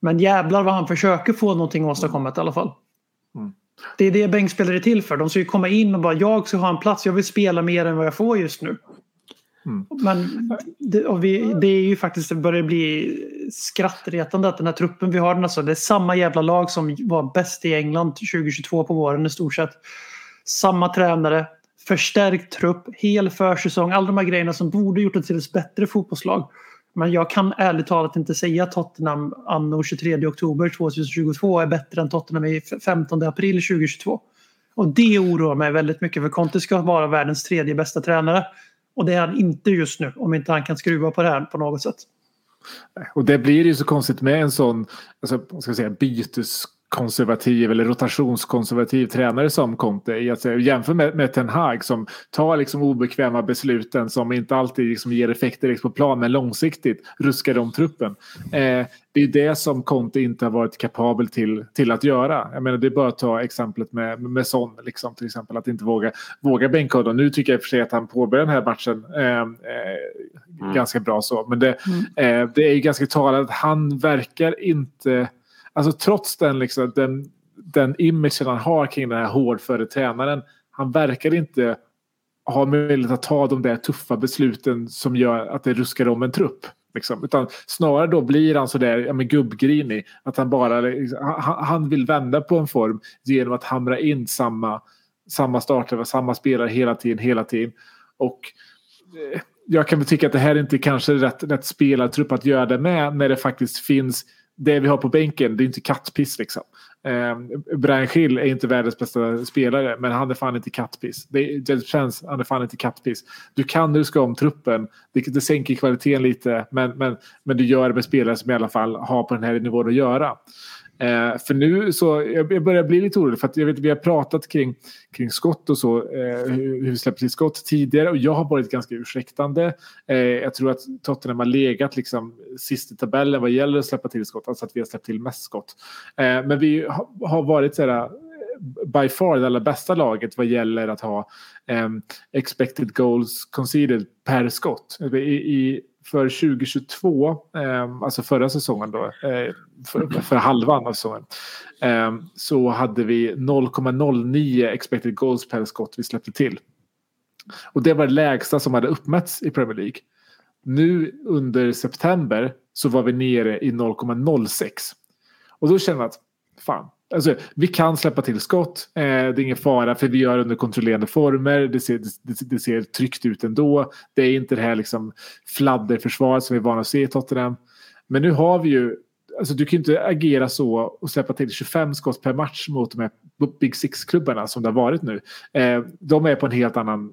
Men jävlar vad han försöker få någonting åstadkommet i alla fall. Det är det bänkspelare är till för. De ska ju komma in och bara jag ska ha en plats, jag vill spela mer än vad jag får just nu. Men det, vi, det är ju faktiskt, det börjar bli skrattretande att den här truppen vi har, den alltså, det är samma jävla lag som var bäst i England 2022 på våren i stort sett. Samma tränare, förstärkt trupp, hel försäsong, alla de här grejerna som borde gjort det till ett bättre fotbollslag. Men jag kan ärligt talat inte säga att Tottenham anno 23 oktober 2022 är bättre än Tottenham i 15 april 2022. Och det oroar mig väldigt mycket för Conte ska vara världens tredje bästa tränare. Och det är han inte just nu om inte han kan skruva på det här på något sätt. Och det blir ju så konstigt med en sån alltså, ska jag säga, konservativ eller rotationskonservativ tränare som Conte. I att säga, jämför med, med Ten Hag som tar liksom obekväma besluten som inte alltid liksom ger effekter liksom på plan men långsiktigt ruskar om truppen. Eh, det är det som Conte inte har varit kapabel till, till att göra. Jag menar, det är bara att ta exemplet med, med Son, liksom, till exempel, att inte våga, våga bänka honom. Nu tycker jag i och för sig att han påbörjar den här matchen eh, eh, ganska bra så. Men det, eh, det är ju ganska talat att han verkar inte alltså trots den, liksom, den, den imagen han har kring den här hårdföre tränaren. Han verkar inte ha möjlighet att ta de där tuffa besluten som gör att det ruskar om en trupp. Liksom. Utan snarare då blir han sådär ja, men gubbgrinig. Att han bara liksom, han, han vill vända på en form genom att hamra in samma, samma starter, samma spelare hela tiden, hela tiden. Och eh, jag kan väl tycka att det här inte kanske är rätt, rätt spelartrupp att göra det med när det faktiskt finns det vi har på bänken, det är inte kattpiss liksom. Eh, Brian Schill är inte världens bästa spelare, men han är fan inte kattpiss. Det är, känns, han är fan inte kattpiss. Du kan ruska om truppen, det, det sänker kvaliteten lite, men, men, men du gör det med spelare som i alla fall har på den här nivån att göra. Eh, för nu så, jag börjar bli lite orolig för att jag vet vi har pratat kring, kring skott och så, eh, hur vi släpper till skott tidigare och jag har varit ganska ursäktande. Eh, jag tror att Tottenham har legat liksom sist i tabellen vad gäller att släppa till skott, alltså att vi har släppt till mest skott. Eh, men vi har, har varit sådär eh, by far det allra bästa laget vad gäller att ha ehm, expected goals conceded per skott. I, i för 2022, eh, alltså förra säsongen då, eh, för, för, halvan av säsongen, eh, så hade vi 0,09 expected goals per skott vi släppte till. Och det var det lägsta som hade uppmätts i Premier League. Nu under september så var vi nere i 0,06. Och då känner jag att fan, Alltså, vi kan släppa till skott. Eh, det är ingen fara för vi gör det under kontrollerande former. Det ser, det, det ser tryggt ut ändå. Det är inte det här liksom fladderförsvaret som vi är vana att se i Tottenham. Men nu har vi ju Alltså du kan inte agera så och släppa till 25 skott per match mot de här Big Six-klubbarna som det har varit nu. Eh, de är på en helt annan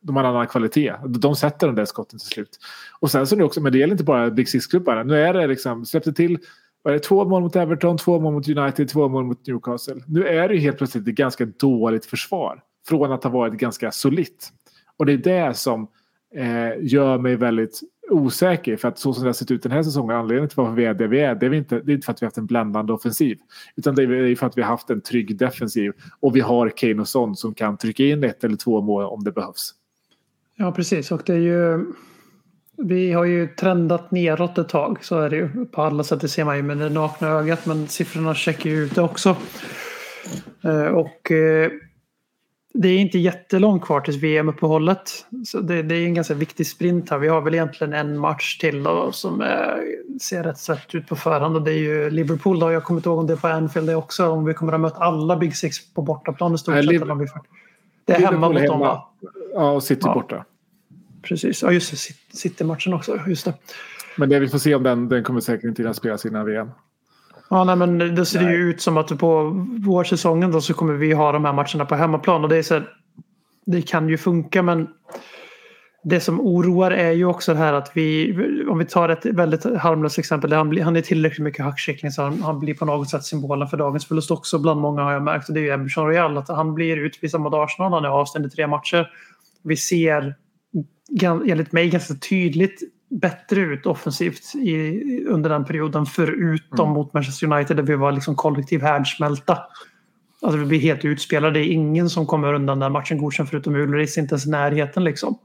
de har en annan kvalitet. De sätter de där skotten till slut. Och sen så nu också, men det gäller inte bara Big Six-klubbarna. Nu är det liksom, släppte till var det två mål mot Everton, två mål mot United, två mål mot Newcastle. Nu är det ju helt plötsligt ett ganska dåligt försvar. Från att ha varit ganska solitt. Och det är det som eh, gör mig väldigt osäker. För att så som det har sett ut den här säsongen, anledningen till varför vi är där vi är, det är, inte, det är inte för att vi har haft en bländande offensiv. Utan det är för att vi har haft en trygg defensiv. Och vi har Kane och Son som kan trycka in ett eller två mål om det behövs. Ja, precis. Och det är ju vi har ju trendat neråt ett tag, så är det ju. På alla sätt, det ser man ju med det nakna ögat. Men siffrorna checkar ju ut det också. Eh, och eh, det är inte jättelångt kvar tills VM-uppehållet. Så det, det, är en ganska viktig sprint här. Vi har väl egentligen en match till då, som är, ser rätt svett ut på förhand. Och det är ju Liverpool då. Jag kommer inte ihåg om det är på Anfield det också. Om vi kommer att möta alla Big Six på bortaplan i stort sett. Det är hemma mot dem va? Ja, och City ja. borta. Precis, ja just det, City-matchen också. Just det. Men det vi får se om den, den kommer säkert inte att spelas innan VM. Ja, nej, men det ser nej. ju ut som att på vårsäsongen då så kommer vi ha de här matcherna på hemmaplan. Och det, är så, det kan ju funka men det som oroar är ju också det här att vi, om vi tar ett väldigt harmlöst exempel, han, han är tillräckligt mycket hackkyckling så han, han, blir på något sätt symbolen för dagens förlust också bland många har jag märkt. Och det är ju Emerson Royal, att han blir utvisad mot Arsenal, han är avstängd i tre matcher. Vi ser enligt mig ganska tydligt bättre ut offensivt i, under den perioden förutom mm. mot Manchester United där vi var liksom kollektiv härdsmälta. Alltså vi blir helt utspelade. Det är ingen som kommer undan den matchen godkänd förutom Ulris, inte ens närheten liksom.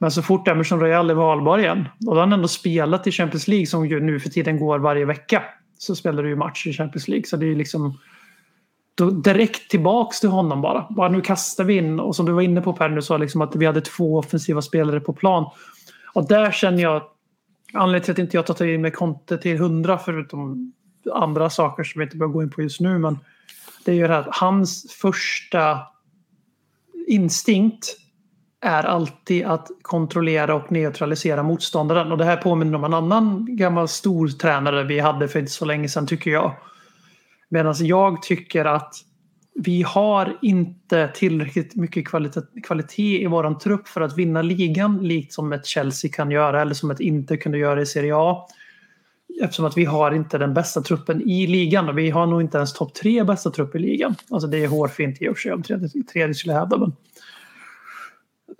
Men så fort Emerson Royal är valbar igen och då har han ändå spelat i Champions League som ju nu för tiden går varje vecka. Så spelar du ju match i Champions League så det är liksom då direkt tillbaks till honom bara. Bara nu kastar vi in och som du var inne på Per nu sa liksom att vi hade två offensiva spelare på plan. Och där känner jag anledningen till att inte jag tar in med Conte till hundra förutom andra saker som vi inte behöver gå in på just nu men det är ju det här att hans första instinkt är alltid att kontrollera och neutralisera motståndaren. Och det här påminner om en annan gammal stor tränare vi hade för inte så länge sedan tycker jag. Medan jag tycker att vi har inte tillräckligt mycket kvalitet, kvalitet i våran trupp för att vinna ligan likt som ett Chelsea kan göra eller som ett Inter kunde göra i Serie A. eftersom att vi har inte den bästa truppen i ligan och vi har nog inte ens topp tre bästa trupp i ligan. Alltså det är hårfint i och för sig om tredje, tredje skulle hävda. Men...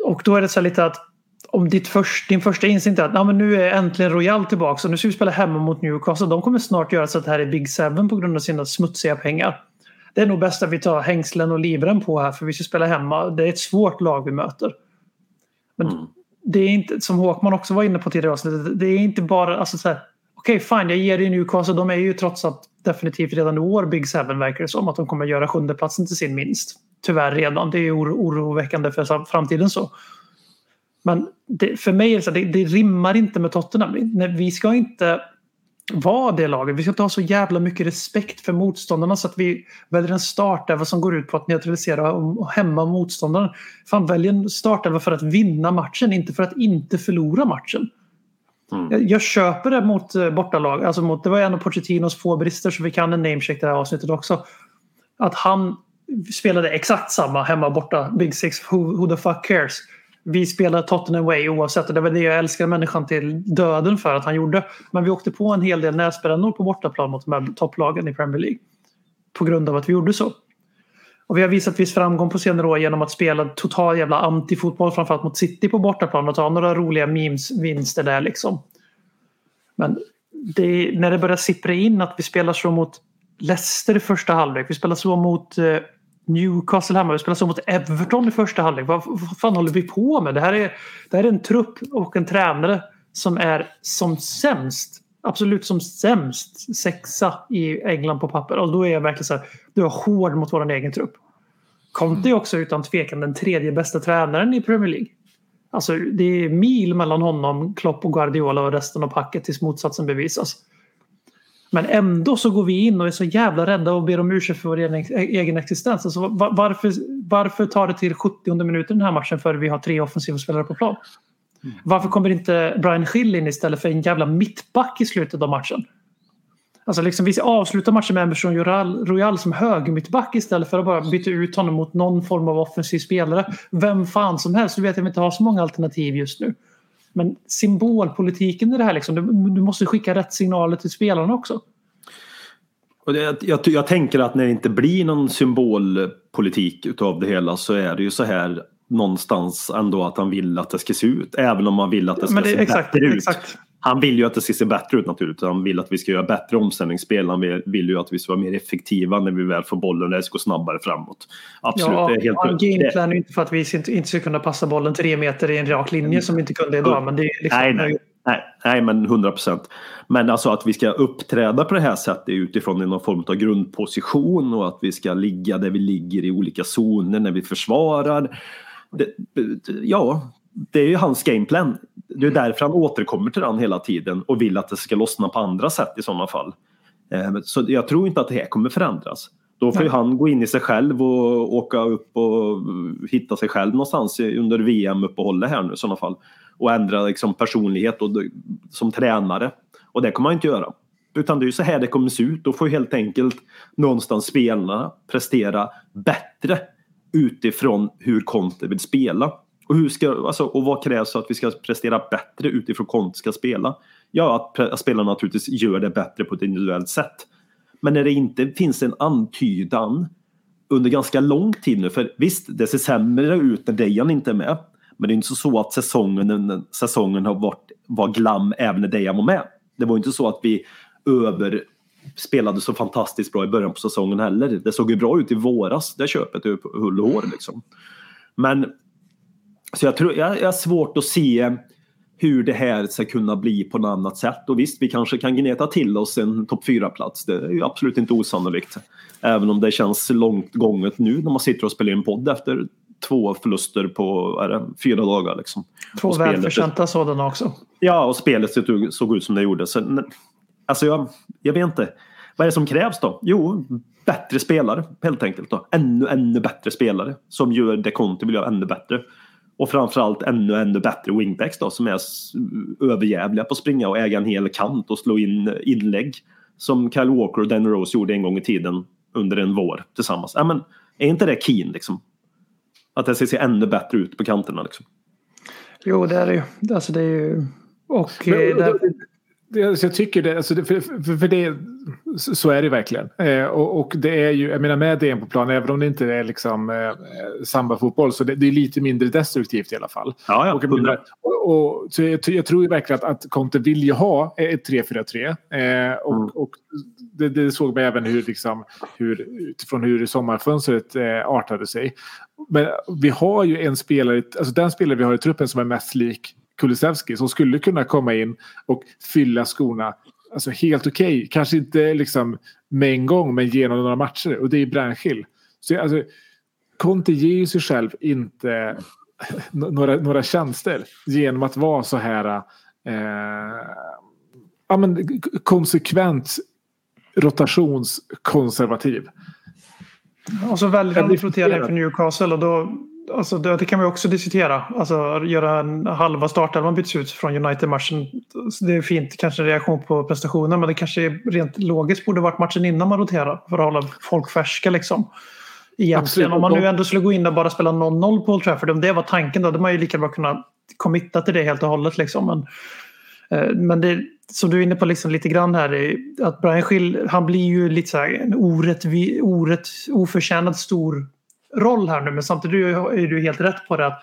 Och då är det så här lite att om ditt först, din första instinkt är att ja, men nu är äntligen Royal tillbaka och nu ska vi spela hemma mot Newcastle. De kommer snart göra så att det här är Big Seven på grund av sina smutsiga pengar. Det är nog bäst att vi tar hängslen och livrem på här för vi ska spela hemma. Det är ett svårt lag vi möter. Men Mm. det är inte, som Håkman också var inne på tidigare avsnittet, det är inte bara alltså så här, okej fine jag ger dig Newcastle, de är ju trots allt definitivt redan i år Big Seven verkar det som att de kommer göra sjundeplatsen till sin minst. Tyvärr redan, det är ju oro- oroväckande för framtiden så. Men det, för mig är det, så det, det rimmar inte med Tottenham. Vi ska inte vara det laget. Vi ska inte ha så jävla mycket respekt för motståndarna så att vi väljer en startelva som går ut på att neutralisera och hämma motståndaren. Fan, välj en startelva för att vinna matchen, inte för att inte förlora matchen. Mm. Jag, jag köper det mot eh, bortalag. Alltså mot, det var en av Pochettinos få brister så vi kan en namecheck det här avsnittet också. Att han spelade exakt samma hemma borta. Big Six, who, who the fuck cares? Vi spelar Tottenham way oavsett och det var det jag älskade människan till döden för att han gjorde. Men vi åkte på en hel del näsbrännor på bortaplan mot de här topplagen i Premier League. På grund av att vi gjorde så. Och vi har visat viss framgång på senare år genom att spela total jävla antifotboll framförallt mot City på bortaplan och ta några roliga memes-vinster där liksom. Men det, när det börjar sippra in att vi spelar så mot Leicester i första halvlek, vi spelar så mot eh, Newcastle hemma, vi spelar så mot Everton i första halvlek. Vad, vad fan håller vi på med? Det här, är, det här är en trupp och en tränare som är som sämst, absolut som sämst sexa i England på papper. Och då är jag verkligen så här, du är hård mot vår egen trupp. Conte är också utan tvekan den tredje bästa tränaren i Premier League. Alltså det är mil mellan honom, Klopp och Guardiola och resten av packet tills motsatsen bevisas. Men ändå så går vi in och är så jävla rädda och ber om ursäkt för vår egen, existens. Alltså, va- varför, varför tar det till 70 minuten den här matchen för vi har tre offensiva spelare på plan? Varför kommer inte Brian Schill in istället för en jävla mittback i slutet av matchen? Alltså liksom vi avslutar matchen med Emerson Royal, som högermittback istället för att bara byta ut honom mot någon form av offensiv spelare. Vem fan som helst. Du vet att vi inte har så många alternativ just nu. Men symbolpolitiken i det här, liksom, du, du måste skicka rätt signaler till spelarna också. Och det, jag, jag tänker att när det inte blir någon symbolpolitik utav det hela så är det ju så här någonstans ändå att han vill att det ska se ut. Även om man vill att det ska det, se exakt, bättre ut. Han vill ju att det ska se bättre ut naturligtvis. Han vill att vi ska göra bättre omställningsspel. Han vill, ju att vi ska vara mer effektiva när vi väl får bollen det ska gå snabbare framåt. Absolut, Ja, det är helt det- gameplan inte för att vi inte, inte ska kunna passa bollen tre meter i en rak linje som vi inte kunde idag. Men det är liksom, Nej, nej. Nej, nej, men 100 procent. Men alltså att vi ska uppträda på det här sättet utifrån någon form av grundposition och att vi ska ligga där vi ligger i olika zoner när vi försvarar. Det, ja, det är ju hans gameplan. Det är därför han återkommer till den hela tiden och vill att det ska lossna på andra sätt i sådana fall. Eh, Så jag tror inte att det här kommer förändras. Då får ju han gå in i sig själv och åka upp och hitta sig själv någonstans under VM-uppehållet här nu i sådana fall. Och ändra liksom personlighet och, som tränare. Och det kommer han inte göra. Utan det är ju så här det kommer se ut. Då får ju helt enkelt någonstans spelarna prestera bättre utifrån hur Conte vill spela. Och, hur ska, alltså, och vad krävs för att vi ska prestera bättre utifrån Conte ska spela? Ja, att spelarna naturligtvis gör det bättre på ett individuellt sätt. Men när det inte finns en antydan under ganska lång tid nu, för visst, det ser sämre ut när Dejan inte är med. Men det är inte så att säsongen, säsongen har varit var glam även när Dejan var med. Det var inte så att vi över spelade så fantastiskt bra i början på säsongen heller. Det såg ju bra ut i våras, det köpet är på hull och hår liksom. Men så jag tror jag, jag har svårt att se hur det här ska kunna bli på något annat sätt. Och visst, vi kanske kan gneta till oss en topp 4-plats. Det är ju absolut inte osannolikt. Även om det känns långt gånget nu när man sitter och spelar in podd efter två förluster på är det, fyra dagar. Liksom. Två välförtjänta sådana också. Ja, och spelet såg- ut som det gjorde. Så, alltså jag, jag vet inte. Vad är det som krävs då? Jo, bättre spelare helt enkelt. Då. Ännu, ännu bättre spelare som gör det Conte vill göra ännu bättre. Och framförallt ännu, ännu bättre wingbacks då som är överjävliga på att springa och äga en hel kant och slå in inlägg. Som Kyle Walker och Dan Rose gjorde en gång i tiden under en vår tillsammans. Ja, men, är inte det keen liksom? Att det ska se ännu bättre ut på kanterna liksom. Jo, det är det ju. Alltså, det är ju... Och Men, eh, där, jag tycker det, alltså det för, för, för det, så är det verkligen. Eh, och, och det är ju, jag menar med det på plan, även om det inte är liksom eh, samba-fotboll, så det, det är lite mindre destruktivt i alla fall. Ja, ja, Och, och, och, så jag, jag tror ju verkligen att, att Conte vill ju ha ett 3-4-3. Eh, och Mm. och det, det såg man även hur, liksom, hur, utifrån hur sommarfönstret eh, artade sig. Men vi har ju en spelare, alltså den spelare vi har i truppen som är mest lik Kulusevski som skulle kunna komma in och fylla skorna alltså helt okej. Kanske inte liksom med en gång men genom några matcher och det är Brandskill. Så alltså, Conte ger ju sig själv inte några, några tjänster genom att vara så här eh, ja, men, konsekvent rotationskonservativ. Och så väljer han att rotera in frustrerad. för Newcastle och då, alltså det, det kan vi också diskutera. Alltså göra en halva startelvan byts ut från United-matchen. Det är fint, kanske en reaktion på prestationen men det kanske rent logiskt borde varit matchen innan man roterar för att hålla folk färska liksom. Egentligen. Absolut. Om man nu ändå skulle gå in och bara spela 0-0 på Old Trafford, om det var tanken då hade man ju lika bra kunnat committa till det helt och hållet liksom. Men, eh, men det, som du är inne på liksom lite grann här, är att Brian Schill, han blir ju lite så här en orättvi, orätt, oförtjänad stor roll här nu. Men samtidigt är du helt rätt på det att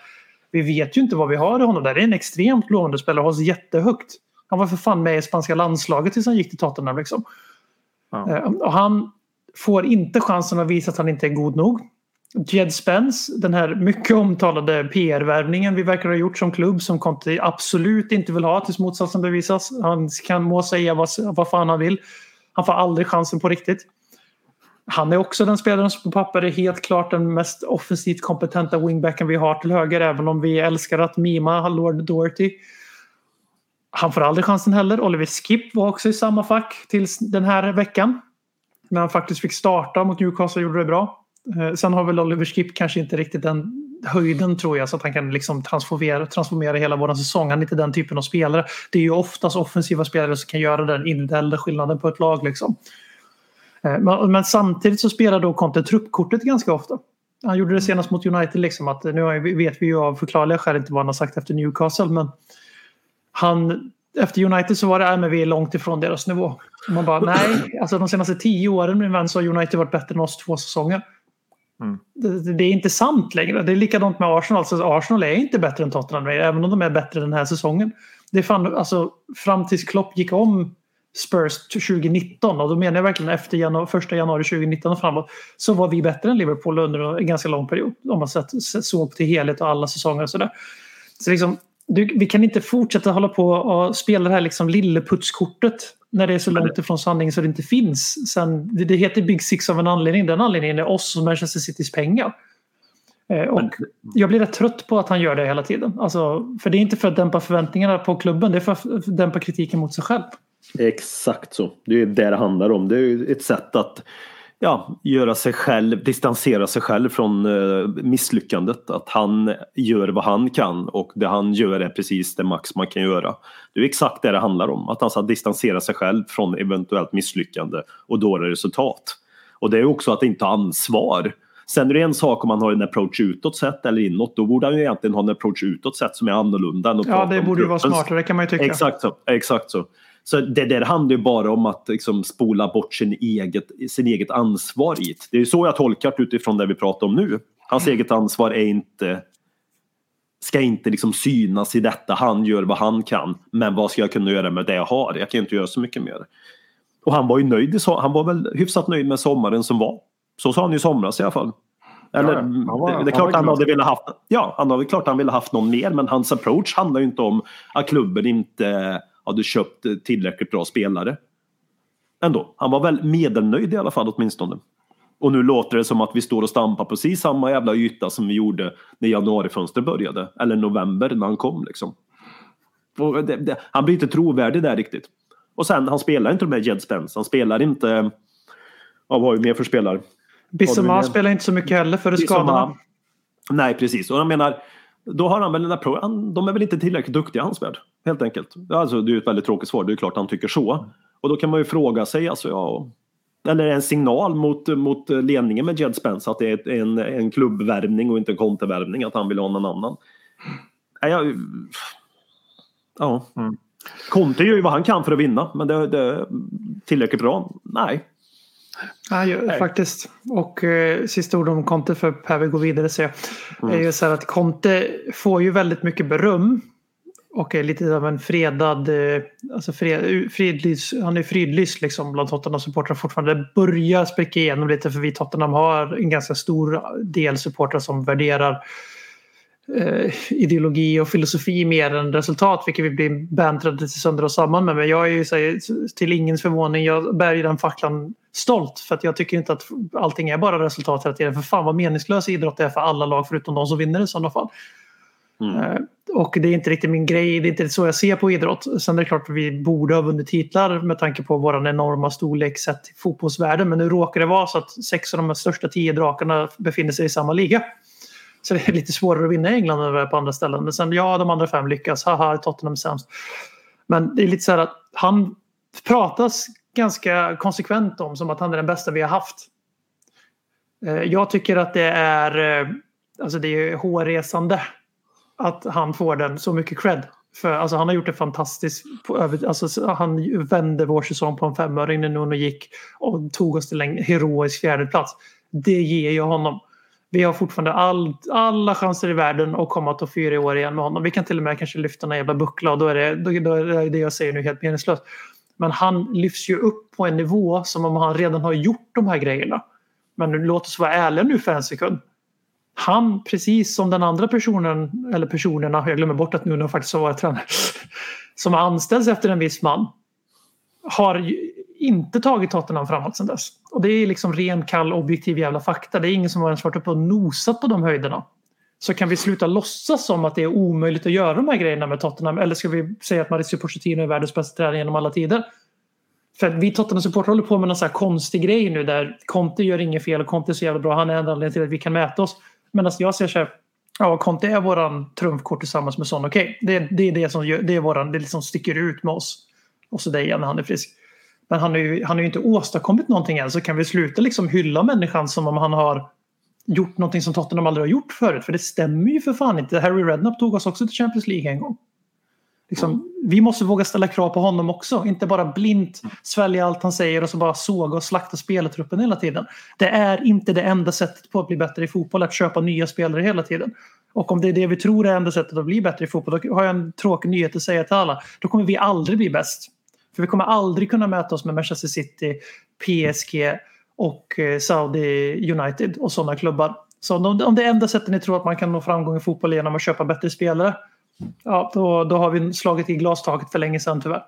vi vet ju inte vad vi har i honom där. Det är en extremt lovande spelare, hålls jättehögt. Han var för fan med i spanska landslaget tills han gick till Tottenham liksom. Ja. Eh, Och han får inte chansen att visa att han inte är god nog. Jed Spence, den här mycket omtalade PR-värvningen vi verkar ha gjort som klubb som Conte absolut inte vill ha tills motsatsen bevisas. Han kan må säga vad, vad fan han vill. Han får aldrig chansen på riktigt. Han är också den spelaren som på papper är helt klart den mest offensivt kompetenta wingbacken vi har till höger även om vi älskar att mima Lord Doherty. Han får aldrig chansen heller. Oliver Skip var också i samma fack tills den här veckan. När han faktiskt fick starta mot Newcastle och gjorde det bra. Eh, sen har väl Oliver Skip kanske inte riktigt den höjden tror jag så att han kan liksom transformera, transformera hela vår säsong. Han är inte den typen av spelare. Det är ju oftast offensiva spelare som kan göra den individuella skillnaden på ett lag. Liksom. Eh, Men, samtidigt så spelar då Conte truppkortet ganska ofta. Han gjorde det senast mot United. Liksom, att nu vet vi ju av förklarliga skäl inte vad han har sagt efter Newcastle. Men han, efter United så var det att vi är långt ifrån deras nivå. Och man bara nej, alltså de senaste tio åren min vän så har United varit bättre än oss två säsonger. Mm. Det, det- det är inte sant längre. Det är likadant med Arsenal. Alltså, Arsenal är inte bättre än Tottenham längre, även om de är bättre den här säsongen. Det är fan, alltså, fram tills Klopp gick om Spurs till 2019 och då menar jag verkligen efter januari, första januari 2019 och framåt så var vi bättre än Liverpool under en ganska lång period. Om man sett, såg till helhet och alla säsonger och sådär. Så liksom, du, vi kan inte fortsätta hålla på och spela det här liksom lilleputskortet när det är så långt ifrån sanningen så det inte finns. Sen, det, det heter Big Six av en anledning. Den anledningen är oss och Manchester Citys pengar. Eh, och jag blir rätt trött på att han gör det hela tiden. Alltså, för det är inte för att dämpa förväntningarna på klubben, det är för att dämpa kritiken mot sig själv. Exakt så. Det är det det handlar om. Det är ett sätt att ja, göra sig själv, distansera sig själv från eh, misslyckandet. Att han gör vad han kan och det han gör är precis det max man kan göra. Det är exakt det det handlar om. Att han ska distansera sig själv från eventuellt misslyckande och dåliga resultat. Och det är också att inte ha ansvar. Sen är det en sak om man har en approach utåt sett eller inåt. Då borde han ju egentligen ha en approach utåt sett som är annorlunda. Än att Ja, det borde ju vara smartare kan man ju tycka. Exakt så. Exakt så. Så det där handlar ju bara om att liksom spola bort sin eget, sin eget ansvar i det. Det är så jag tolkar det utifrån det vi pratar om nu. Hans eget ansvar är inte ska inte liksom synas i detta. Han gör vad han kan. Men vad ska jag kunna göra med det jag har? Jag kan inte göra så mycket mer. Och han var ju nöjd. Han var väl hyfsat nöjd med sommaren som var. Så sa han i somras i alla fall. Eller, Ja. Han var- det, det han är klart han glad. hade velat haft, ja, han hade klart han ville haft någon mer men hans approach handlar ju inte om att klubben inte hade köpt tillräckligt bra spelare. Ändå, han var väl medelnöjd i alla fall åtminstone. Och nu låter det som att vi står och stampar precis samma jävla yta som vi gjorde när januarifönstret började. Eller november när han kom liksom. Det, det, han blir inte trovärdig där riktigt. Och sen, han spelar inte med Jed Spence. Han spelar inte... Ja, vad har vi mer för spelare? Bissoma spelar inte så mycket heller för Det skadorna. Nej, precis. Och jag menar, då har han väl en approach. Han, de är väl inte tillräckligt duktiga i hans värld. Helt enkelt. Alltså, det är ju ett väldigt tråkigt svar. Det är klart han tycker så. Och då kan man ju fråga sig, alltså, ja, eller en signal mot, mot ledningen med Jed Spence att det är en, en klubbvärvning och inte en kontevärvning, att han vill ha någon annan. Nej, jag, ja. Conte gör ju vad han kan för att vinna, men det, det är tillräckligt bra? Nej. Ja, ju, faktiskt. Och eh, sista ord om Conte för Per vill gå vidare säger jag. är ju så här att Conte får ju väldigt mycket beröm. Och är lite av en fredad, eh, alltså fred, fridlys, han är fridlyst liksom bland Tottenham-supportrar fortfarande. Det börjar spricka igenom lite för vi Tottenham har en ganska stor del supportrar som värderar eh, ideologi och filosofi mer än resultat, vilket vi blir bantrade till sönder och samman med. Men jag är ju här, till ingens förvåning, jag bär ju den facklan stolt för att jag tycker inte att allting är bara resultat hela tiden. För fan vad meningslös idrott det är för alla lag förutom de som vinner i sådana fall. Eh, Och det är inte riktigt min grej, det är inte så jag ser på idrott. Sen är det klart att vi borde ha vunnit titlar med tanke på vår enorma storlek sett till fotbollsvärlden. Men nu råkar det vara så att sex av de största tio drakarna befinner sig i samma liga. Så det är lite svårare att vinna i England än vad det är på andra ställen. Men sen ja, de andra fem lyckas. Haha, Tottenham är sämst. Men det är lite så här att han pratas ganska konsekvent om som att han är den bästa vi har haft. Eh, jag tycker att det är, eh, alltså det är hårresande att han får den så mycket cred. För alltså han har gjort det fantastiskt. På alltså han vände vår säsong på en femöring när Nuno gick och tog oss till en heroisk fjärdeplats. Det ger jag honom. Vi har fortfarande all, alla chanser i världen att komma topp fyra i år igen med honom. Vi kan till och med kanske lyfta en jävla buckla och då är det, då, då är det jag säger nu helt meningslöst. Men han lyfts ju upp på en nivå som om han redan har gjort de här grejerna. Men låt oss vara ärliga nu för en sekund. Han, precis som den andra personen, eller personerna, jag glömmer bort att nu när faktiskt har varit tränare, som anställs efter en viss man, har inte tagit Tottenham framåt sedan dess. Och det är liksom ren, kall, objektiv jävla fakta. Det är ingen som har ens varit uppe och nosat på de höjderna. Så kan vi sluta låtsas som att det är omöjligt att göra de här grejerna med Tottenham? Eller ska vi säga att Mauricio Pochettino är världens bästa tränare genom alla tider? För att vi Tottenham-supportrar håller på med någon så här konstig grej nu där Conte gör inget fel och Conte är så jävla bra. Han är enda anledningen till att vi kan mäta oss. Medan jag ser så här, ja Conte är våran trumfkort tillsammans med Son. Okej, det, det är det som, gör, det är våran, det liksom sticker ut med oss. Och så dig igen när han är frisk. Men han har ju, han har ju inte åstadkommit någonting än så kan vi sluta liksom hylla människan som om han har gjort någonting som Tottenham aldrig har gjort förut. För det stämmer ju för fan inte. Harry Redknapp tog oss också till Champions League en gång. Liksom, vi måste våga ställa krav på honom också. Inte bara blint svälja allt han säger och så bara såga och slakta spelartruppen hela tiden. Det är inte det enda sättet på att bli bättre i fotboll, att köpa nya spelare hela tiden. Och om det är det vi tror är enda sättet att bli bättre i fotboll, då har jag en tråkig nyhet att säga till alla. Då kommer vi aldrig bli bäst. För vi kommer aldrig kunna mäta oss med Manchester City, PSG och eh, Saudi United och sådana klubbar. Så om, om det enda sättet ni tror att man kan nå framgång i fotboll är genom att köpa bättre spelare, ja, då, då har vi slagit i glastaket för länge sedan tyvärr.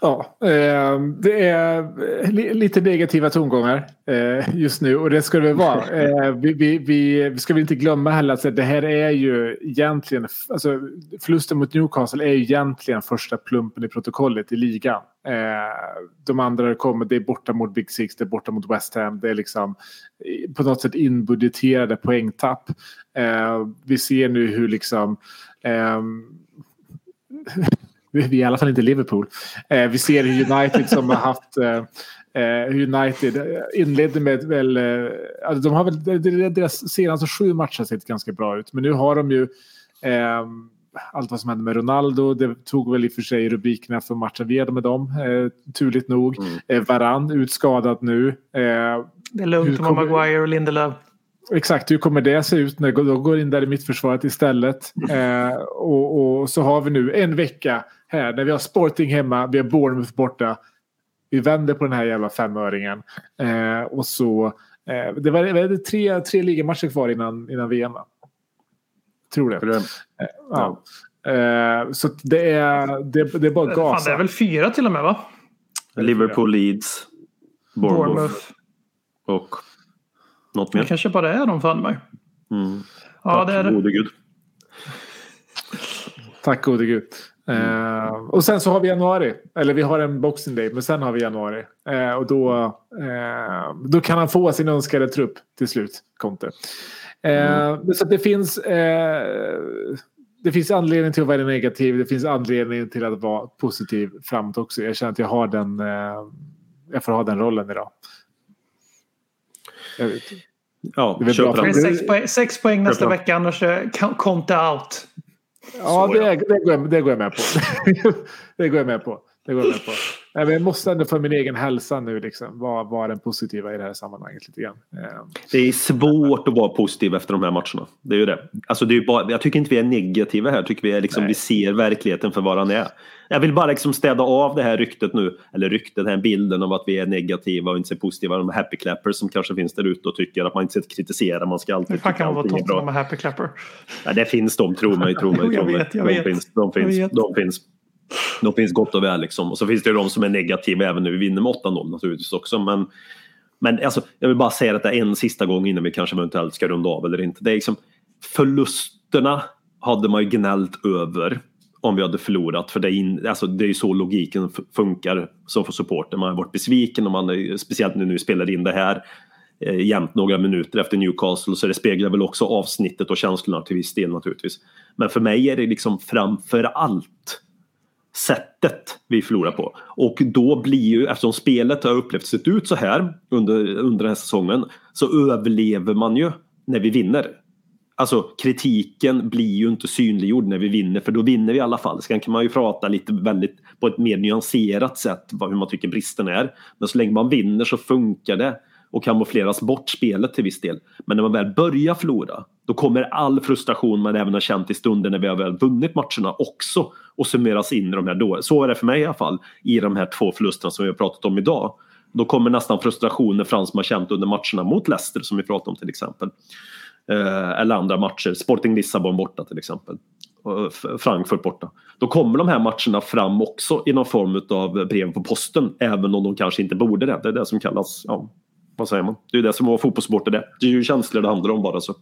Ja, eh, det är li lite negativa tongångar eh, just nu och det ska det vara. Eh, vi, vi, vi, vi ska väl inte glömma heller att det här är ju egentligen, alltså förlusten mot Newcastle är ju egentligen första plumpen i protokollet i ligan. Eh, de andra kommer, det är borta mot Big Six, det är borta mot West Ham, det är liksom eh, på något sätt inbudgeterade poängtapp. Eh, vi ser nu hur liksom ehm, vi är i alla fall inte Liverpool. Eh, vi ser hur United som har haft eh, eh, United inledde med väl, eh, alltså de har väl, deras senaste sju matcher har sett ganska bra ut. Men nu har de ju eh, allt vad som hände med Ronaldo. Det tog väl i och för sig rubrikerna för matchen vi hade med dem. Eh, turligt nog. Mm. Eh, Varann utskadad nu. Eh, Det är lugnt med kommer- Maguire och Lindelöf. Exakt, hur kommer det se ut när de går in där i mittförsvaret istället? Eh, och, och så har vi nu en vecka här när vi har Sporting hemma, vi har Bournemouth borta. Vi vänder på den här jävla femöringen. Eh, och så, eh, det var, var det tre, tre ligamatcher kvar innan, innan VM va? Tror det. Det- Eh, ja. Eh, så det är, det, det är bara Fan, gasa. det är väl fyra till och med va? Liverpool, Leeds, Bournemouth, Bournemouth. och något Det mer. kanske bara är de fan mig. Mm. Ja, det är det. Gode gud. Tack gode gud. Eh, och sen så har vi januari. Eller vi har en boxing day. Men sen har vi januari. Eh, och då, eh, då kan han få sin önskade trupp till slut. Conte. Eh, Så det finns. Eh, det finns anledning till att vara negativ. Det finns anledning till att vara positiv framåt också. Jag känner att jag har den. Eh, jag får ha den rollen idag. Jag vet. Ja, Det är bra sex, poäng, sex poäng nästa vecka annars är Conte out. Ja, det, det, går jag, det går jag med på. det går jag med på. Det går jag med på. Nej, men jag måste ändå för min egen hälsa nu liksom vara, vara den positiva i det här sammanhanget lite grann. Eh, Det är svårt att vara positiv efter de här matcherna. Det är ju det. Alltså det är bara, jag tycker inte vi är negativa här. Jag tycker vi, är liksom, Nej. vi ser verkligheten för vad den är. Jag vill bara liksom städa av det här ryktet nu. Eller ryktet, den här bilden av att vi är negativa och inte ser positiva. De happy clappers som kanske finns där ute och tycker att man inte ska kritisera. Man ska alltid tycka kan man vara allting är bra. med happy clapper? Ja, det finns de, tro mig. Tro mig, Jo, jag tro mig. vet, jag de vet. Finns, de, Jag finns, de finns. De finns gott och väl liksom. Och så finns det ju de som är negativa även när vi vinner med 8-0 naturligtvis också. Men, men alltså, jag vill bara säga detta en sista gång innan vi kanske eventuellt ska runda av eller inte. Det är liksom, förlusterna hade man ju gnällt över om vi hade förlorat. För det är, in, alltså, det är ju så logiken funkar som för supporter. Man har varit besviken och man är, speciellt nu när vi spelar in det här eh, jämt några minuter efter Newcastle så det speglar väl också avsnittet och känslorna till viss del naturligtvis. Men för mig är det liksom framför allt sättet vi förlorar på. Och då blir ju, eftersom spelet har upplevt sett ut så här under, under den här säsongen, så överlever man ju när vi vinner. Alltså kritiken blir ju inte synliggjord när vi vinner, för då vinner vi i alla fall. Sen kan man ju prata lite väldigt på ett mer nyanserat sätt vad, hur man tycker bristen är. Men så länge man vinner så funkar det och kamoufleras bort spelet till viss del. Men när man väl börjar förlora, då kommer all frustration man även har känt i stunder när vi har väl vunnit matcherna också och summeras in i de här då. Så är det för mig i alla fall i de här två förlusterna som vi har pratat om idag. Då kommer nästan frustrationen fram som har känt under matcherna mot Leicester som vi pratade om till exempel. Eh, eller andra matcher, Sporting Lissabon borta till exempel. Eh, Frankfurt borta. Då kommer de här matcherna fram också i någon form av brev på posten. Även om de kanske inte borde det. Det är det som kallas, ja, vad säger man? Det är det som var fotbollssport är det. Det är ju känslor det handlar om bara så.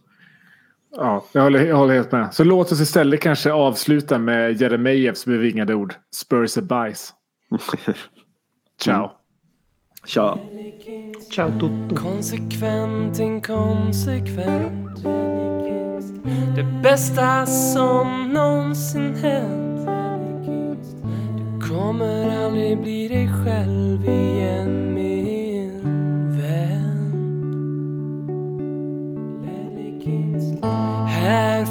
Ja, jag håller, jag håller helt med. Så låt oss istället kanske avsluta med Jeremejeffs bevingade ord. Spurs är bajs. Ciao. Tja. Ciao Tutto. Konsekvent, inkonsekvent Det bästa som någonsin hänt Du kommer aldrig bli dig själv igen